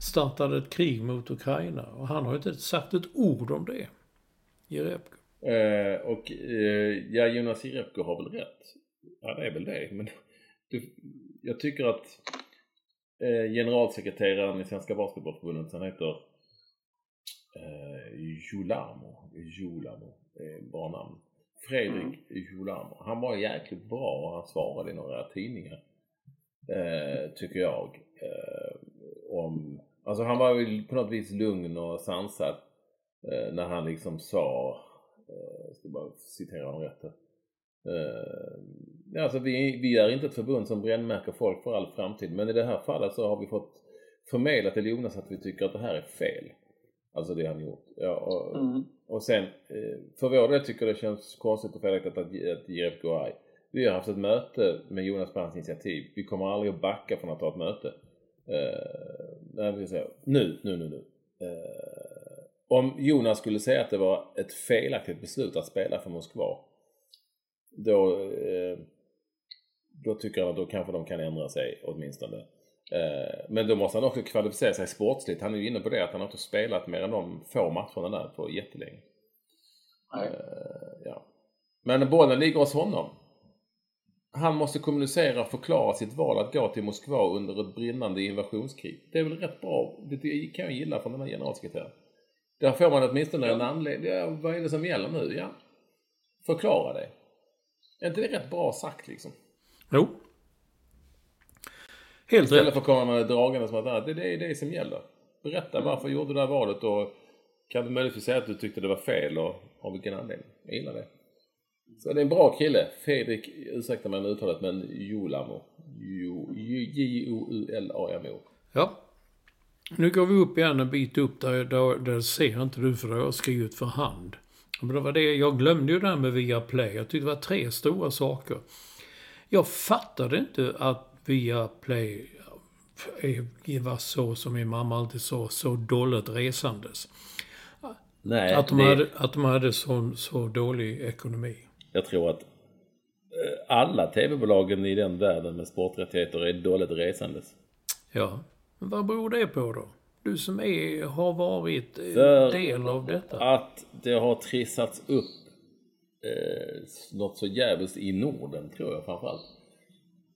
startade ett krig mot Ukraina. Och han har inte sagt ett ord om det. Jerebko. Eh, och eh, ja, Jonas Jerebko har väl rätt. Ja, det är väl det. Men du, jag tycker att eh, generalsekreteraren i Svenska Basketbollförbundet, han heter eh, Julamo. Julamo, är bra namn. Fredrik Julamo. Han var jäkligt bra och han svarade i några tidningar. Eh, tycker jag. Eh, om, alltså han var ju på något vis lugn och sansad eh, när han liksom sa Eh, Jag ska bara citera honom rätt. Eh, alltså vi, vi är inte ett förbund som brännmärker folk för all framtid men i det här fallet så har vi fått förmedlat till Jonas att vi tycker att det här är fel. Alltså det han gjort. Ja, och, Mm. och sen eh, för vår del tycker jag det känns konstigt och felaktigt att, att Jerebko är. Vi har haft ett möte med Jonas på hans initiativ. Vi kommer aldrig att backa från att ha ett möte. Eh, nej, vi ska säga. Nu, nu, nu, nu. Eh, om Jonas skulle säga att det var ett felaktigt beslut att spela för Moskva. Då, eh, då tycker jag att då kanske de kan ändra sig åtminstone. Eh, men då måste han också kvalificera sig sportsligt. Han är ju inne på det att han har inte spelat mer än de få matcherna där på jättelänge. Nej. Eh, ja. Men bollen ligger hos honom. Han måste kommunicera och förklara sitt val att gå till Moskva under ett brinnande invasionskrig. Det är väl rätt bra. Det kan jag gilla från den här generalsekreteraren. Där får man åtminstone en anledning. Ja, vad är det som gäller nu? Ja. Förklara det. Är inte det rätt bra sagt liksom? Jo. Helt Istället rätt. för att komma med dragande som att "Ah, det, det är det som gäller. Berätta varför gjorde du det här valet och kan du möjligtvis säga att du tyckte det var fel och av vilken anledning? Jag gillar det. Så det är en bra kille. Fredrik, ursäkta mig med uttalet, men Julamo. Jo- J-O-U-L-A-M-O. Ja. Nu går vi upp igen en bit upp där, där, där ser inte du för det har jag skrivit för hand. Men det var det, jag glömde ju det här med Viaplay. Jag tyckte det var tre stora saker. Jag fattade inte att Viaplay är- var så som min mamma alltid sa, så dåligt resandes. Nej, Att de det- hade, att de hade så, så dålig ekonomi. Jag tror att eh, alla tv-bolagen i den världen med sporträttigheter är dåligt resandes. Ja. Men vad beror det på då? Du som är, har varit eh, För- del av detta. Att det har trissats upp eh, något så jävligt i Norden, tror jag framförallt.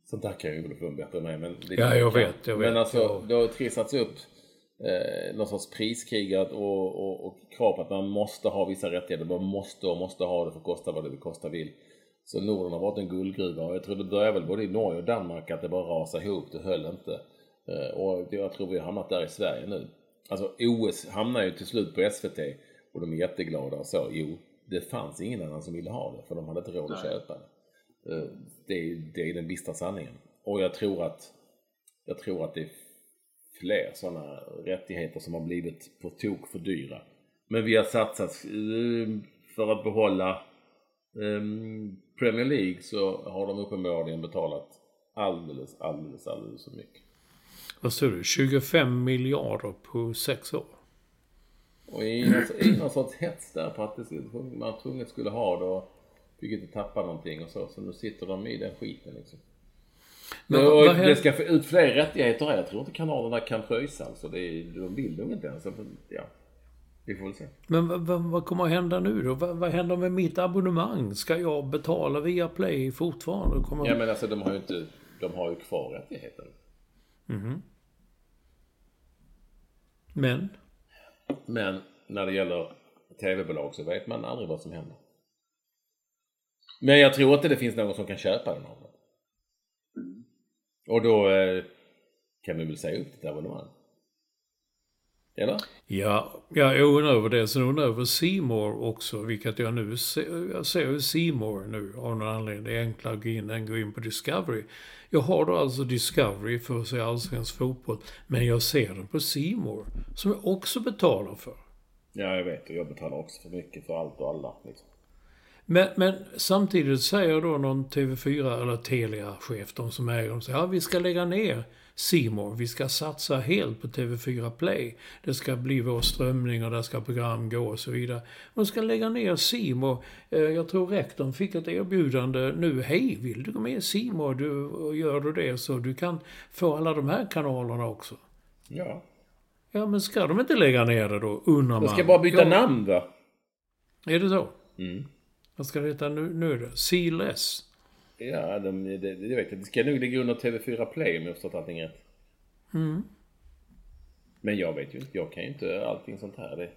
Sånt där kan ju Olof Lund bättre än mig. Men det Ja, jag vet, jag vet. Men alltså, Ja. det har trissats upp eh, någon sorts priskrig att- och, och, och krav på att man måste ha vissa rättigheter. Man måste och måste ha det för kosta vad det vill kosta vill. Så Norden har varit en guldgruva och jag tror det börjar väl både i Norge och Danmark att det bara rasade ihop. Det höll inte. Eh, och jag tror vi har hamnat där i Sverige nu. Alltså OS hamnar ju till slut på SVT och de är jätteglada och så. Jo, det fanns ingen annan som ville ha det för de hade inte råd att köpa det. Eh, Det är, det är den bistra sanningen. Och jag tror att jag tror att det är fler sådana rättigheter som har blivit på tok för dyra. Men vi har satsat eh, för att behålla eh, Premier League så har de uppenbarligen betalat alldeles, alldeles, alldeles för mycket. Vad står det? 25 miljarder på sex år. Och i, någon- i någon sorts hets där på att det man tvunget skulle ha det och fick inte tappa någonting och så. Så nu sitter de i den skiten liksom. Men och vad det ska få ut fler rättigheter här. Jag tror inte kanalerna kan pröjsa alltså. Det är, de vill nog inte ens. Ja, vi får väl se. Men vad, kommer att hända nu då? Vad, vad händer med mitt abonnemang? Ska jag betala via Play fortfarande? Kommer... Ja men alltså de har ju inte, de har ju kvar rättigheten. Men? Men när det gäller tv-bolag så vet man aldrig vad som händer. Men jag tror inte det finns någon som kan köpa den av dem. Och då eh, kan vi väl säga upp ditt abonnemang. Eller? Ja, jag undrar över det. Sen undrar jag över Seymour också, vilket jag nu ser. Jag ser ju Seymour nu av någon anledning. Det är enklare att gå in än gå in på Discovery. Jag har då alltså Discovery för att se allsvensk fotboll. Men jag ser den på Seymour som jag också betalar för. Ja jag vet och jag betalar också för mycket för allt och alla. Liksom. Men, men samtidigt säger då någon TV4 eller Telia-chef, de som äger dem, säger ja vi ska lägga ner Simor. Vi ska satsa helt på TV4 Play. Det ska bli vår strömning och där ska program gå och så vidare. De ska lägga ner Simor. Jag tror rektorn fick ett erbjudande nu. Hej, vill du gå med i Simor? Du, och gör du det så du kan få alla de här kanalerna också. Ja. Ja, men ska de inte lägga ner det då, undrar man. De ska bara byta ja, namn va? Är det så? Mm. Vad ska det heta nu, nu då? Sealess? Ja, de, det, det vet jag. Det ska nog ligga under TV4 Play om jag förstått allting rätt. Mm. Men jag vet ju inte. Jag kan ju inte allting sånt här. Det...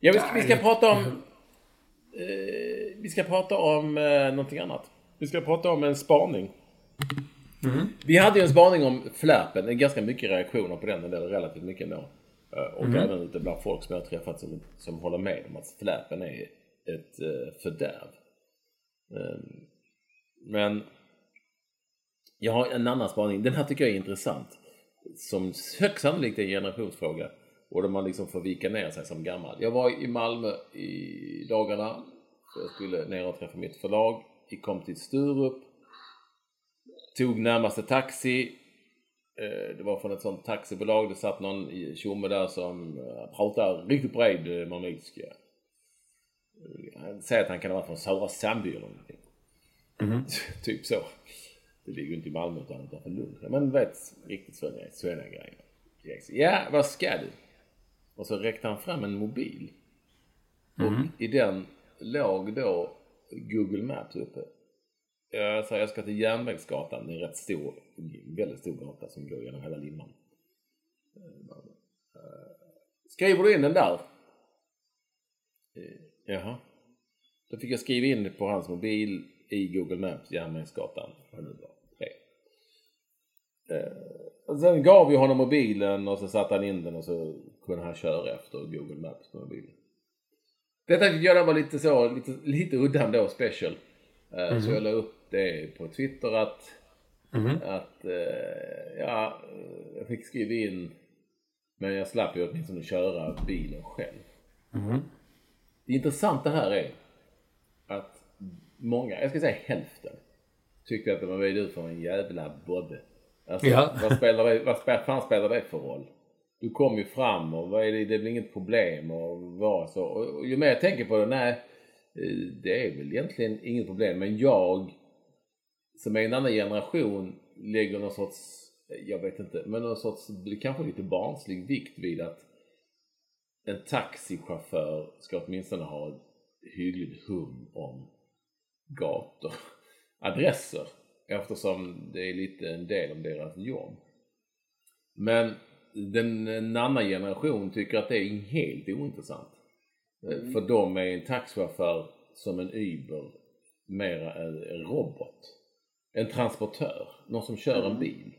Ja, vi ska, vi ska prata om... Eh, vi ska prata om eh, någonting annat. Vi ska prata om en spaning. Vi hade ju en spaning om flärpen. Det är ganska mycket reaktioner på den. Eller relativt mycket ändå. Eh, Och även ute bland folk som jag har träffat som, som håller med om att flärpen är ett eh, fördärv. Ehm, men jag har en annan spaning. Den här tycker jag är intressant. Som högst sannolikt är en generationsfråga. Och där man liksom får vika ner sig som gammal. Jag var i Malmö i dagarna. Jag skulle ner och träffa mitt förlag. Jag kom till Sturup. Tog närmaste taxi. Ehm, det var från ett sånt taxibolag. Det satt någon tjomme där som eh, pratade riktigt bred eh, malmöitiska. Eh, säger att han kan ha varit från Södra Sandby eller någonting. typ så. Det ligger ju inte i Malmö utan utanför Lund. Men du vet, riktigt svenniga grejer. Ja, vad ska du? Och så räckte han fram en mobil. Och i den låg då Google Maps uppe. Jag sa jag ska till Järnvägsgatan. Det är en rätt stor, väldigt stor gata som går genom hela Limhamn. Skriver du in den där? Jaha. Då fick jag skriva in på hans mobil i Google Maps, Järnvägsgatan. vad det nu var, tre. Eh, och sen gav vi honom mobilen och så satte han in den och så kunde han köra efter Google Maps på mobilen. Detta tyckte jag var lite så, lite, lite udda ändå, special. Eh, Så jag la upp det på Twitter att, att eh, ja, jag fick skriva in, men jag slapp ju åtminstone köra bilen själv. Det intressanta här är att många, jag ska säga hälften, tyckte att det var är du för en jävla bodde. Alltså, Ja. vad, spelar det, vad spel, fan spelar det för roll? Du kom ju fram och vad är det, det är väl inget problem och vad så. Och, och ju mer jag tänker på det, nej, eh, det är väl egentligen inget problem. Men jag, som är en annan generation, lägger någon sorts, jag vet inte, men någon sorts, kanske lite barnslig vikt vid att en taxichaufför ska åtminstone ha ett hyggligt hum om gator, adresser eftersom det är lite en del av deras jobb. Men den, en annan generation tycker att det är helt ointressant. Eh, För dem är en taxichaufför som en Uber mera en, en robot. En transportör, någon som kör en bil.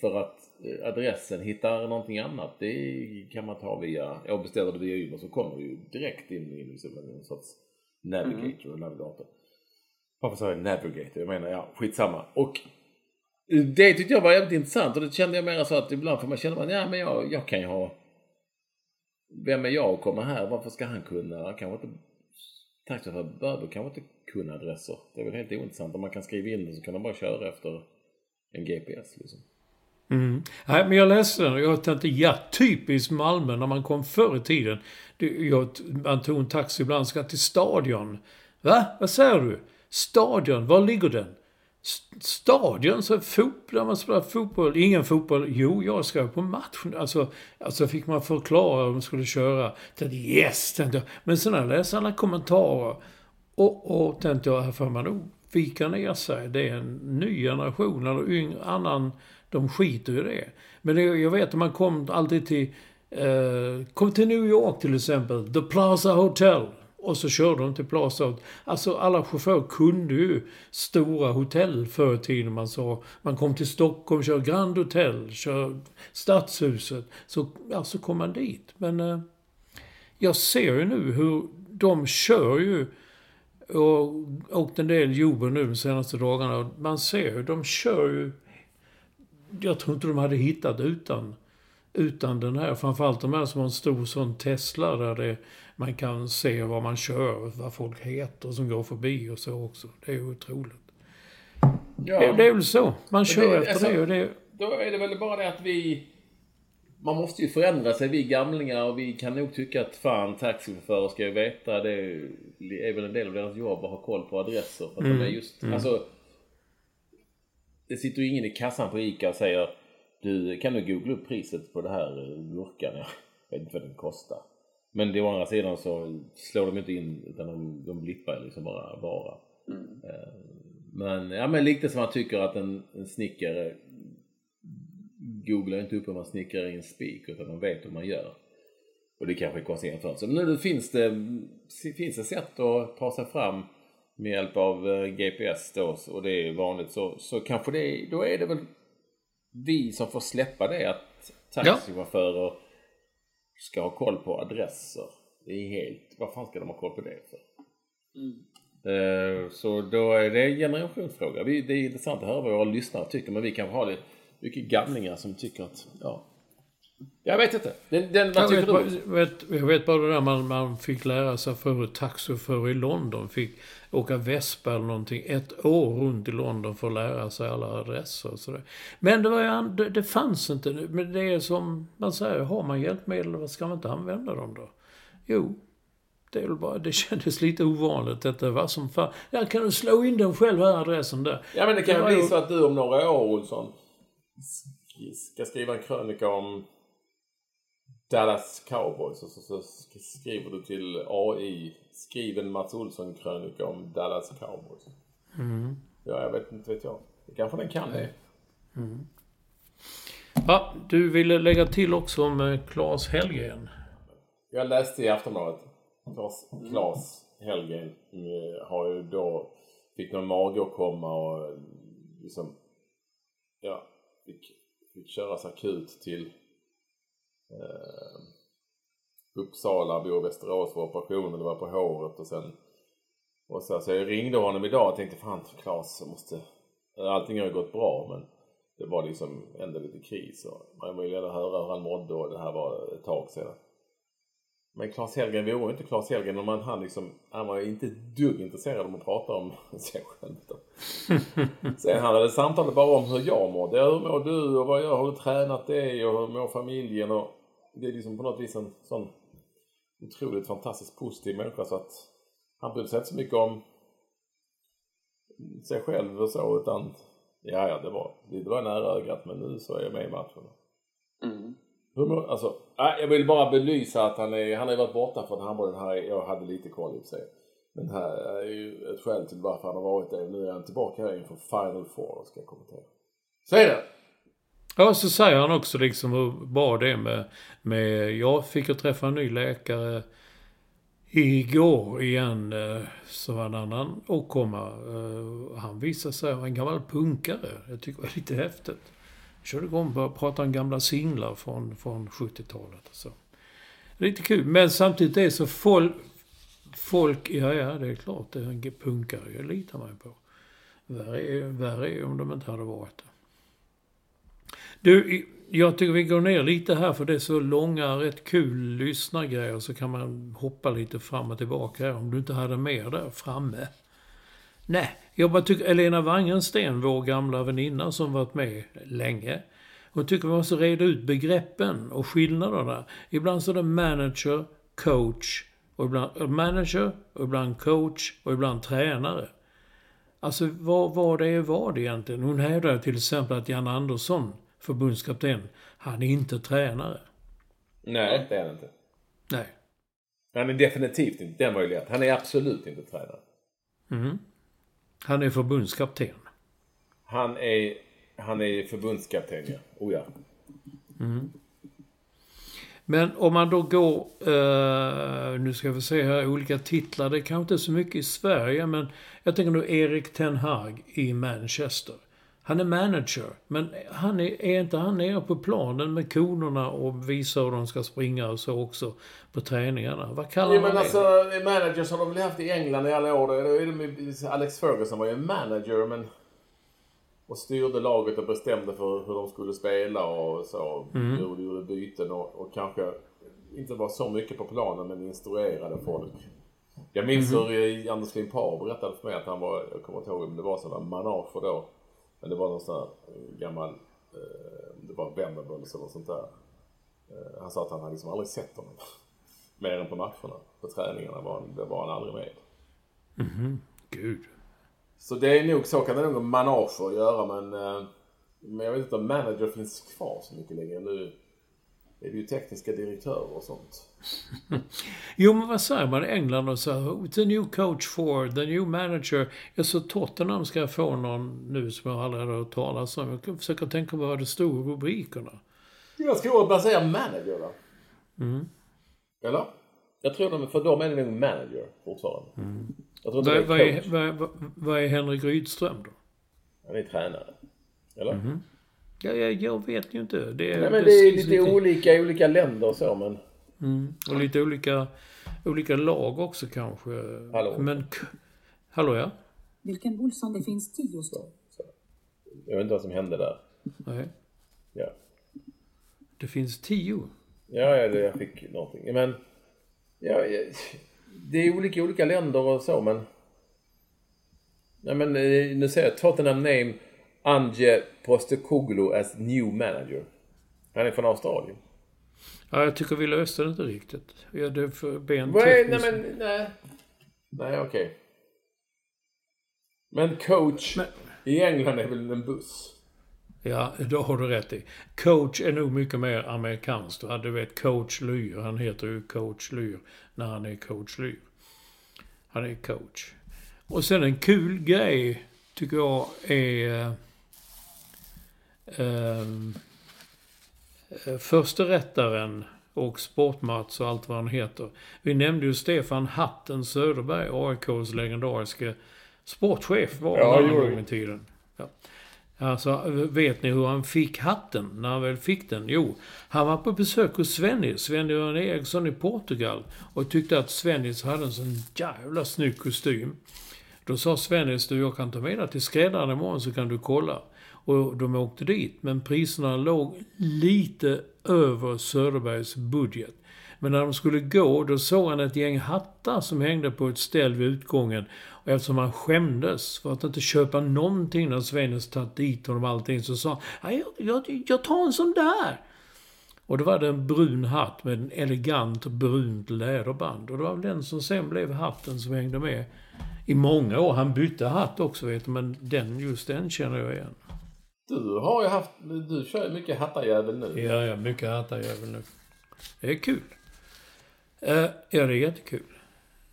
För att eh, adressen hittar någonting annat, det kan man ta via, jag beställer det via Uber så kommer det ju direkt in i liksom en sorts navigator, mm. navigator. Varför sa jag navigator? Jag menar, ja, skitsamma. Och det tyckte jag var jävligt intressant och det kände jag mer så att ibland får man känna att ja, men jag, jag kan ju ha vem är jag att komma här? Varför ska han kunna? Kanske inte taxichaufför behöver kanske inte kunna adresser. Det är väl helt ointressant. Om man kan skriva in det så kan de bara köra efter en GPS liksom. Mm. Nej, men jag läste den och jag tänkte, ja, typiskt Malmö när man kom förr i tiden. Jag, man tog en taxi ibland, ska till stadion. Va? Vad säger du? Stadion, var ligger den? Stadion, så fotboll, där man spelar fotboll. Ingen fotboll. Jo, jag ska på match. Alltså, alltså fick man förklara om man skulle köra. Tänkte, yes, tänkte jag. Men sen när jag läste alla kommentarer och, och tänkte jag, här får man nog vika ner sig. Det är en ny generation, eller yngre, annan, de skiter i det. Men det, jag vet att man kom alltid till, eh, kom till New York till exempel, The Plaza Hotel. Och så körde de till Plaza Hotel. Alltså alla chaufförer kunde ju stora hotell förr i tiden. Man sa, man kom till Stockholm, kör Grand Hotel, kör Stadshuset. Så, ja, så kom man dit. Men eh, jag ser ju nu hur de kör ju och åkt en del Uber nu de senaste dagarna. Man ser ju, de kör ju... Jag tror inte de hade hittat utan, utan den här. Framförallt de här som har en stor sån Tesla där det, man kan se vad man kör, vad folk heter som går förbi och så också. Det är ju otroligt. Ja, Det, det är väl så. Man kör det- efter alltså- det och det... Då är det väl bara det att vi... Man måste ju förändra sig, vi gamlingar, och vi kan nog tycka att fan taxichaufförer ska ju veta, det är väl en del av deras jobb att ha koll på adresser. För att de är just, alltså... Det sitter ju ingen i kassan på ICA och säger Du, kan du googla upp priset på det här eh, gurkan? Jag vet inte vad den kostar. Men det å andra sidan så slår de inte in utan de, de blippar liksom bara vara. Eh, Men, ja men lite som man tycker att en, en snickare googlar inte upp hur man snickrar i en spik utan man vet hur man gör. Och det kanske är konstigt jämförelse. Men nu finns det, finns det sätt att ta sig fram med hjälp av eh, GPS då och det är vanligt så, så kanske det då är det väl vi som får släppa det att taxichaufförer ska ha koll på adresser. Det är helt, vad fan ska de ha koll på det för? Eh, Så då är det en generationsfråga. Det är intressant att höra vad våra lyssnare tycker men vi kanske har det mycket gamlingar som tycker att, ja. Jag vet inte. Den, den, vad Jag vet, du? bara, vet, jag vet bara det där man, man fick lära sig förut. Taxichaufförer i London fick åka vespa eller någonting ett år runt i London för att lära sig alla adresser och sådär. Men det, var det, det fanns inte. Men det är som man säger, har man hjälpmedel, vad ska man inte använda dem då? Jo, det, är bara, det kändes lite ovanligt. Detta var som fan. Ja, kan du slå in den själv här adressen där? Ja men det kan ju bli så att du om några år Olsson sk- ska skriva en krönika om Dallas Cowboys och så, så sk- skriver du till AI skriv en Mats Olsson krönika om Dallas Cowboys. Ja jag vet inte vet jag. Det kanske den kan det. Ja, du ville lägga till också om eh, Claes Hellgren. Jag läste i Aftonbladet. Claes, Claes Hellgren eh, har ju då fick någon magåkomma och eh, liksom ja, fick, fick köras akut till eh, Uppsala, bor i Västerås för operationen, det var på håret och sen och så, så jag ringde honom idag och tänkte fan Claes, jag måste... Allting har ju gått bra men det var liksom ändå lite kris och man ville gärna höra hur han mådde och det här var ett tag sedan. Men Claes Hellgren vore inte Claes Hellgren om man, han liksom, han var inte ett dugg intresserad av att prata om sig själv. Sen handlade samtalet bara om hur jag mådde. Hur mår du och vad jag har du tränat dig och hur mår familjen och det är liksom på något vis en sån otroligt fantastiskt positiv människa så att han brydde sig inte så mycket om sig själv och så utan ja, ja det var, det var nära ögat men nu så är jag med i matchen. Mm. Hur, alltså, jag vill bara belysa att han, är, han har varit borta från handbollen här. Jag hade lite koll i sig. Men här är ju ett skäl till varför han har varit det. Nu är han tillbaka här inför Final Four och ska kommentera. Säg det! Ja, så säger han också liksom hur bra det är med, med... Jag fick ju träffa en ny läkare igår igen. Eh, så var en annan åkomma. Eh, han visade sig vara en gammal punkare. Jag tycker det var lite häftigt. Körde igång och pratade om gamla singlar från, från 70-talet och så. Lite kul. Men samtidigt är det så folk... Folk, ja ja det är klart det är en punkare. Jag litar man ju på. Värre är, värre är om de inte hade varit det. Du, jag tycker vi går ner lite här för det är så långa, rätt kul lyssnargrejer. Så kan man hoppa lite fram och tillbaka här om du inte hade mer där framme. Nej, jag bara tycker Elena Wangensten, vår gamla väninna som varit med länge. Hon tycker vi måste reda ut begreppen och skillnaderna. Ibland så är det manager, coach, och ibland manager, och ibland coach och ibland tränare. Alltså vad, vad det är vad egentligen. Hon hävdar till exempel att Jan Andersson, förbundskapten, han är inte tränare. Nej, det är han inte. Nej. Han är definitivt inte den möjligheten. Han är absolut inte tränare. Mm. Han är förbundskapten. Han är, han är förbundskapten, ja. Oh ja. Men om man då går, eh, nu ska vi se här, olika titlar. Det är kanske inte så mycket i Sverige, men jag tänker nu Erik Ten Hag i Manchester. Han är manager, men han är, är inte han nere på planen med konerna och visar hur de ska springa och så också på träningarna? Vad kallar Jo man men det? alltså managers har de väl haft i England i alla år. Då är de, Alex Ferguson var ju en manager men och styrde laget och bestämde för hur de skulle spela och så. Gjorde, gjorde byten och, och kanske inte var så mycket på planen men instruerade folk. Jag minns hur eh, Anders Limpar berättade för mig att han var, jag kommer inte ihåg om det var sådana manager då. Men det var någon sån här eh, gammal, eh, det var Venables eller sånt där. Eh, han sa att han hade liksom aldrig sett honom. Mer än på matcherna. På träningarna var han, det var han aldrig med. Gud. Så det är nog så kan det nog manager göra men, eh, men jag vet inte om manager finns kvar så mycket längre. Nu är det ju tekniska direktörer och sånt. Jo, men vad säger man i England och så The new coach for, the new manager. Jag så Tottenham ska få någon nu som jag aldrig hade hört talas om. Jag kan försöka tänka på vad det stod i rubrikerna. Jag tror att man säger manager då. Eller? Jag tror de, för dem är det nog manager fortfarande. Inte Vad, det vad, är är, vad, vad, vad är Henrik Rydström då? Han är tränare. Eller? Ja, jag, jag vet ju inte. Det, är- Nej men det är skrivs lite olika i olika länder och så men. Och lite olika, olika lag också kanske. Hallå. Men... Hallå ja? Vilken Olsson det finns tio stycken. Jag vet inte vad som hände där. Nej. Ja. Det finns tio. Ja, ja det, jag fick någonting. Men, ja, ja, det är olika olika länder och så men. Nej men eh, nu säger jag Tottenham name Anje Postecoglou as new manager. Han är från Australien. Ja, jag tycker vi löste det inte riktigt. Det är för ben nej men, nej. Nej okej. Men coach Men- i England är väl en buss? Ja, då har du rätt i. Coach är nog mycket mer amerikanskt. Du vet, coach Lyr. Han heter ju coach Lyr när han är coach Lyr. Han är coach. Och sen en kul grej, tycker jag, är... eh, ehm, eh, Försterättaren och Sportmats och allt vad han heter. Vi nämnde ju Stefan Hatten Söderberg, AIKs legendariske sportchef var Ja, han en gång i tiden. Ja. Alltså, vet ni hur han fick hatten när han väl fick den? Jo, han var på besök hos Svennis, Sven-Göran Eriksson i Portugal och tyckte att Svennis hade en sån jävla snygg kostym. Då sa Svennis, du jag kan ta med dig till skräddaren imorgon så kan du kolla. Och de åkte dit, men priserna låg lite över Söderbergs budget. Men när de skulle gå, då såg han ett gäng hattar som hängde på ett ställ vid utgången. Och eftersom han skämdes för att inte köpa någonting när Svennis tagit dit honom allting, så sa han jag, jag, jag tar en sån där. Och då var det en brun hatt med en elegant brunt läderband. Och det var väl den som sen blev hatten som hängde med i många år. Han bytte hatt också vet du, men den, just den känner jag igen. Du har ju haft, du kör ju mycket hattarjävel nu. Ja, ja, mycket hattarjävel nu. Det är kul. Eh, ja, det är jättekul.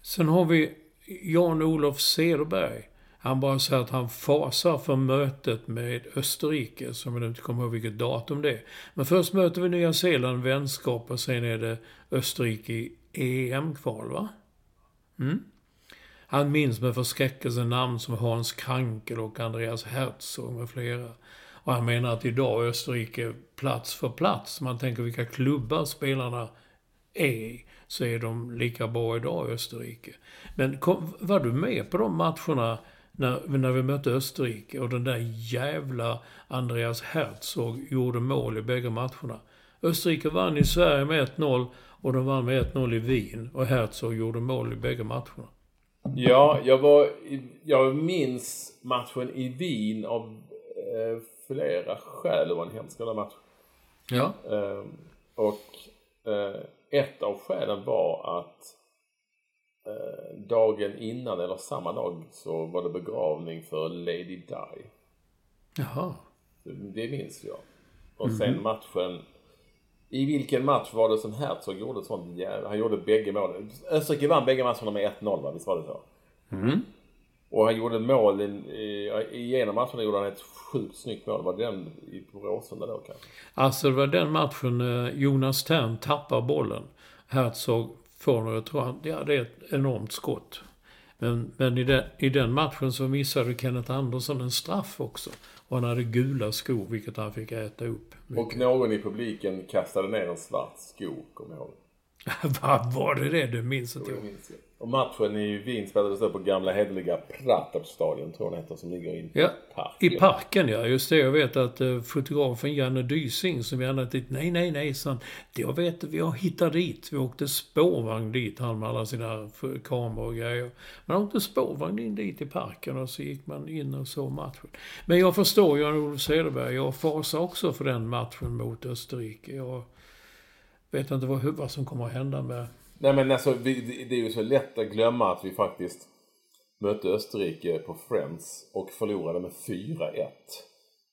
Sen har vi Jan-Olof Cederberg. Han bara säger att han fasar för mötet med Österrike, som jag inte kommer ihåg vilket datum det är. Men först möter vi Nya Zeeland, vänskap, och sen är det Österrike i EM-kval, va? Mm. Han minns med förskräckelse namn som Hans Krankel och Andreas Herzog med flera. Och han menar att idag är Österrike plats för plats. Man tänker vilka klubbar spelarna är i, så är de lika bra idag Österrike. Men kom, var du med på de matcherna när, när vi mötte Österrike och den där jävla Andreas Herzog gjorde mål i bägge matcherna? Österrike vann i Sverige med 1-0 och de vann med 1-0 i Wien och Herzog gjorde mål i bägge matcherna. Ja, jag var... Jag minns matchen i Wien av eh, flera skäl. Det var en hemsk match. Ja. Eh, och eh, ett av skälen var att eh, dagen innan eller samma dag så var det begravning för Lady Di. Jaha. Det minns jag. Och sen matchen i vilken match var det som Herzog gjorde sånt jävla... Han gjorde bägge målen. Österrike vann bägge matcherna med 1-0 va? Visst var det så? Mm. Och han gjorde mål i, i, i en av matcherna gjorde han ett sjukt snyggt mål. Var det den i Råsunda då kanske? Alltså det var den matchen eh, Jonas Tern tappar bollen. Herzog får jag tror han, ja det är ett enormt skott. Men, men i, den, i den matchen så missade Kenneth Andersson en straff också. Och han hade gula skor, vilket han fick äta upp. Och någon i publiken kastade ner en svart sko, kommer jag ihåg. Vad var det det? Du minns inte Det jag. minns jag. Och matchen i Wien spelades då på gamla hederliga Praterstadion, tror jag den heter, som ligger i Ja, park. i parken ja. Just det. Jag vet att eh, fotografen Janne Dysing som gärna dit. Nej, nej, nej, san. Jag vet, vi har hittat dit. Vi åkte spårvagn dit, han med alla sina kameror och grejer. Man åkte spårvagn in dit i parken och så gick man in och såg matchen. Men jag förstår Jan-Olof Cederberg. Jag fasar också för den matchen mot Österrike. Jag vet inte vad, vad som kommer att hända med... Nej men alltså vi, det- är ju så lätt att glömma att vi faktiskt mötte Österrike på Friends och förlorade med 4-1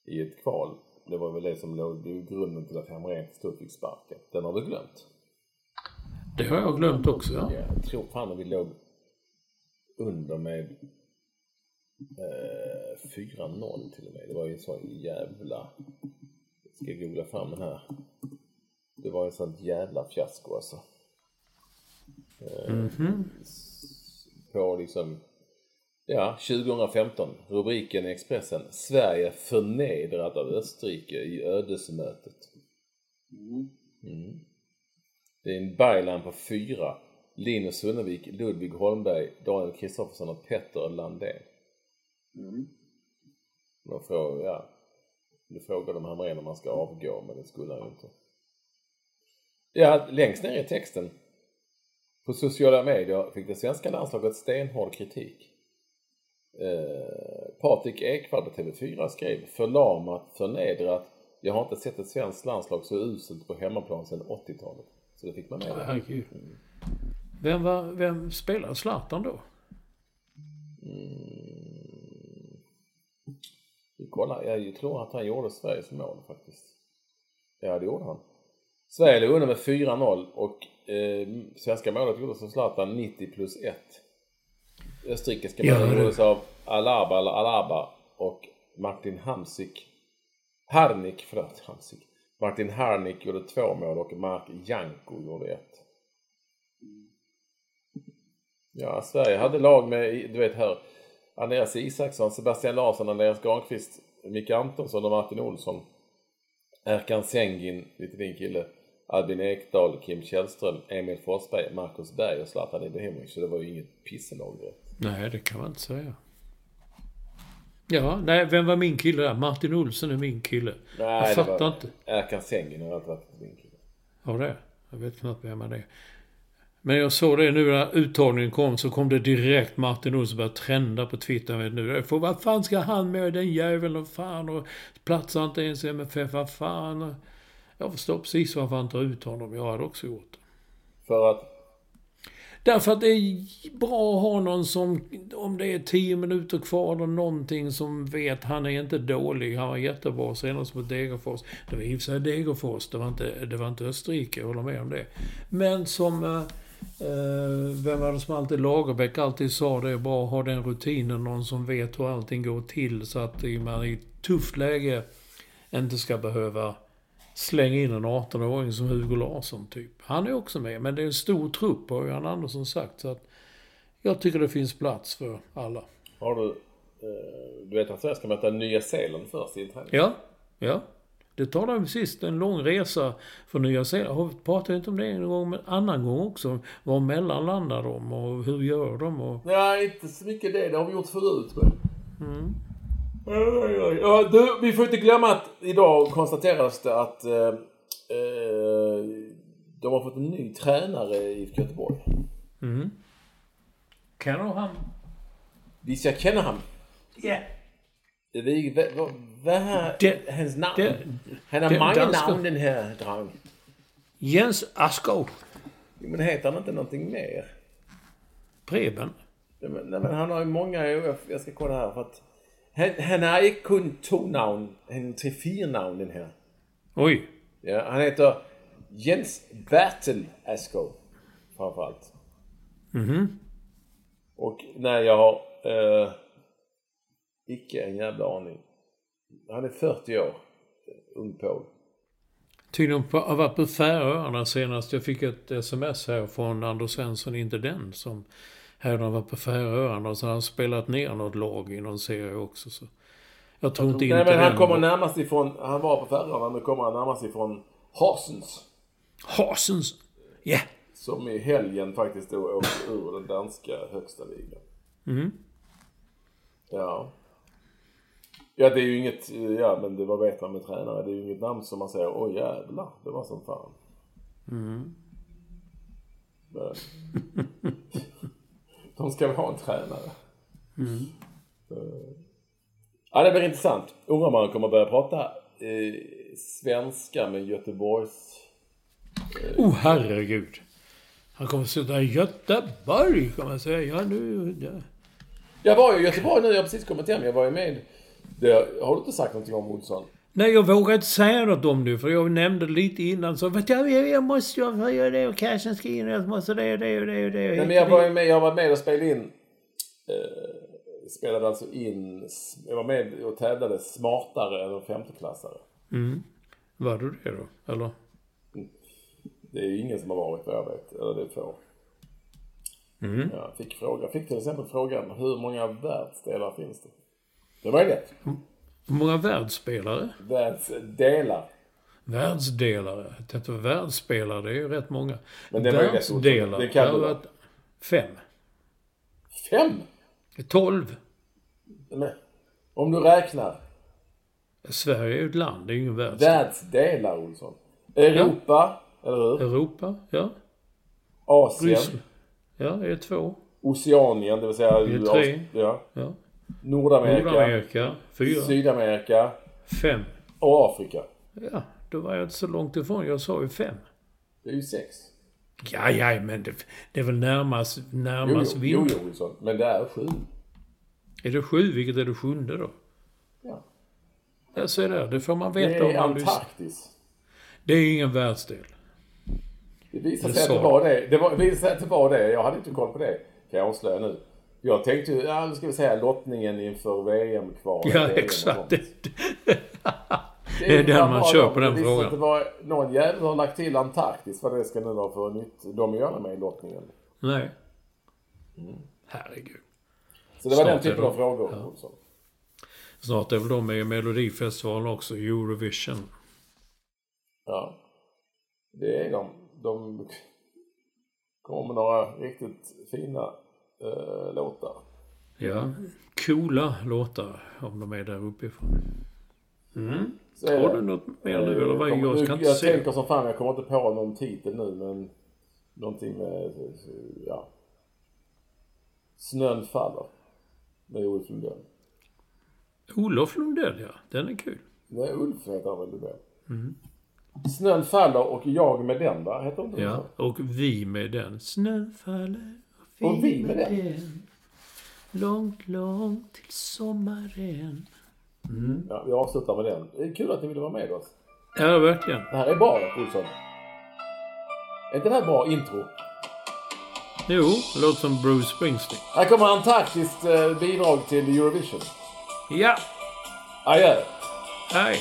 i ett kval. Det var väl det som låg det grunden till att Hamrén till slut fick sparken. Den har du glömt? Det har jag glömt också. Ja. Ja, jag tror fan att vi låg under med eh, 4-0 till och med. Det var ju en sån jävla... Jag ska googla fram den här. Det var en sån jävla fiasko alltså. Eh, s- På liksom... Ja, 2015. Rubriken i Expressen. Sverige förnedrat av Österrike i ödesmötet. Mm. Det är en byline på fyra. Linus Sunnevik, Ludvig Holmberg, Daniel Kristoffersson och Petter Landén. Då frågar, ja, du frågade om Hamrén om han ska avgå, men det skulle han ju inte. Ja, längst ner i texten. På sociala medier fick det svenska landslaget stenhård kritik. Eh, Patrik Ekwall på TV4 skrev förlamat, förnedrat. Jag har inte sett ett svenskt landslag så uselt på hemmaplan sedan 80-talet. Så det fick man med. där. Herregud. Vem, var, vem spelar Zlatan då? Vi kollar. Jag tror att han gjorde Sveriges mål faktiskt. Ja, det gjorde han. Sverige låg under med 4-0 och eh, svenska målet gjordes av Zlatan 90 plus 1. Österrikiska Ja, målet gjordes av Alaba, eller Alaba och Martin Hamsik. Harnik, förlåt, Hamsik. Martin Harnik gjorde två mål och Mark Janko gjorde ett. Ja, Sverige hade lag med, du vet här, Andreas Isaksson, Sebastian Larsson, Andreas Granqvist, Micke Antonsson och Martin Olsson. Erkan Sengin, lite din kille. Albin Ekdal, Kim Källström, Emil Forsberg, Marcus Berg och Zlatan Ibrahimovic. Så det var ju inget pisselag direkt. Nej, det kan man inte säga. Ja, nej, vem var min kille där? Martin Olsson är min kille. Nej, jag fattar var- inte. Erkan Sengin har alltid varit din kille. Ja, det. Jag vet knappt vem det är. Men jag såg det nu när uttagningen kom så kom det direkt Martin Olsson började trenda på Twitter vet nu. Får, vad fan ska han med den jäveln och fan och platsar inte ens i MFF, vad fan. Jag förstår precis varför han tar ut honom. Jag hade också gjort det. För att Därför att det är bra att ha någon som, om det är tio minuter kvar eller någonting som vet, han är inte dålig, han var jättebra senast mot Degerfors. Det var i och för sig Degerfors, det var inte, det var inte Österrike, jag håller med om det. Men som, eh, eh, vem var det som alltid, Lagerbäck alltid sa det är bra att ha den rutinen, någon som vet hur allting går till så att man i ett tufft läge inte ska behöva slänga in en 18-åring som Hugo Larsson typ. Han är också med, men det är en stor trupp har Jan Andersson sagt. Så att jag tycker det finns plats för alla. har du... Eh, du vet att Sverige ska möta Nya Zeeland först i en träning? Ja, ja. Det talade vi sist, en lång resa från Nya Zeeland. Har vi pratat inte om det en gång, men en annan gång också. Var mellanlandar de och hur gör de? Och... Nej, inte så mycket det. Det har vi gjort förut. Men... Oj. Ja, du, vi får inte glömma att idag konstateras det att eh, eh, de har fått en ny tränare i IFK Göteborg. Kan nog han... Vi ska känna han. Ja. Vad, vad, vad är Det- hans namn? det- han har det- många danska- namn den här dragen. Jens Askov. Men heter han inte någonting mer? Preben. Nej men, han har ju många, jag ska kolla här för att han, han har inte kun två namn, han tre, fyra namn den här. Oj. Ja, han heter Jens Bertel Askov. Framförallt. Och nej, jag har eh, icke en jävla aning. Han är 40 år. Ung påg. Tydligen på, har varit på Färöarna senast. Jag fick ett sms här från Anders Svensson, inte den, som här har varit på Färöarna så har han spelat ner något lag i någon serie också. Så. Jag tror inte Nej inte men han kommer var- närmast ifrån, han var på Färöarna, nu kommer han närmast ifrån Harsens. Hasens. Ja. Som i helgen faktiskt då åkte ur den danska högsta ligan. Mm. Ja. Ja det är ju inget, ja men det vad vet man med tränare? Det är ju inget namn som man säger, oj jävlar, det var som fan. Mm. Men, de ska väl ha en tränare. Mm. Så, Ja det blir intressant. Undrar om man kommer börja prata eh, svenska med Göteborgs... Oh herregud. Han kommer sitta i Göteborg kan man säga. Ja, nu... Ja. Jag var ju i Göteborg nu, jag har precis kommit hem. Jag var ju med. Det, har du inte sagt någonting om Olsson? Nej, jag vågar inte säga något om det för jag nämnde lite innan så vet jag, jag, jag måste ju göra det och cashen ska in och jag måste det och det och det och det. Nej, men jag var med, jag var med och spelade in... Eh, spelade alltså in... Jag var med och tävlade smartare än en femteklassare. Var du det då? Eller? Det är ju ingen som har varit vad jag vet. Eller det är få. Jag fick fråga. Fick till exempel frågan hur många världsdelar finns det? Det var ju lätt. Hur många världsspelare? Världsdelar. Världsdelare. Tänkte världsspelare, det är ju rätt många. Men det var Världsdelar. Det kan det varit Fem. Fem? Tolv. Men, om du räknar. Sverige är ju ett land, det är ju ingen världsdel. Världsdelar Olsson. Europa, eller hur? Europa, ja. Asien. Ryssland. Ja, det är två. Oceanien, det vill säga... Det är tre. Ja. Ja. Nordamerika. Nordamerika, fyra. Sydamerika. Fem. Och Afrika. Ja, då var jag inte så långt ifrån. Jag sa ju fem. Det är ju sex. Ja, ja, men det, det är väl närmast, Jo, närmast jo, jo, jo Olsson. Men det är sju. Är det sju? Vilket är det sjunde då? Ja. Jag ser det. Det får man Det veta om är man lyssnar. Antarktis. Det är ingen världsdel. Det visar Det sig att det var det. Det var, visar sig att det var det. Jag hade inte koll på det. Kan jag avslöja nu. Jag tänkte ju, ja ska vi säga lottningen inför VM-kval. Ja, exakt. Det, det är den man kör på den det visade sig att frågan. Det var någon jävel har lagt till Antarktis. Vad det ska nu vara för nytt. De gärna med i lottningen. nej. Herregud. Så det var den Snart är typen det- av frågor. ja. Olsson. Snart är väl de med i Melodifestivalen också, Eurovision. Ja. Det är de. De kommer med några riktigt fina eh, låtar. Ja, coola låtar om de är där uppifrån. Mm. Så Har du något mer nu Eh, eller vad? kommer- Jag nu- inte jag se. tänker som fan, jag kommer inte på någon titel nu men någonting med, ja. Snön faller. Med Ulf Lundell. Olof Lundell, ja. Den är kul. Nej, Ulf heter han väl Lundell. Mm. Snön faller och jag med den va? Heter inte Ja, så? och vi med den. Snön faller och vi med den. Långt, långt till sommaren. Mm. Ja, vi avslutar med den. Det är kul att ni ville vara med oss. Ja, verkligen. Det här är bra Olsson. Är inte det här bra intro? Jo, låter som Bruce Springsteen. Här kommer Antarktis eh, bidrag till Eurovision. Ja, Adjö! hej.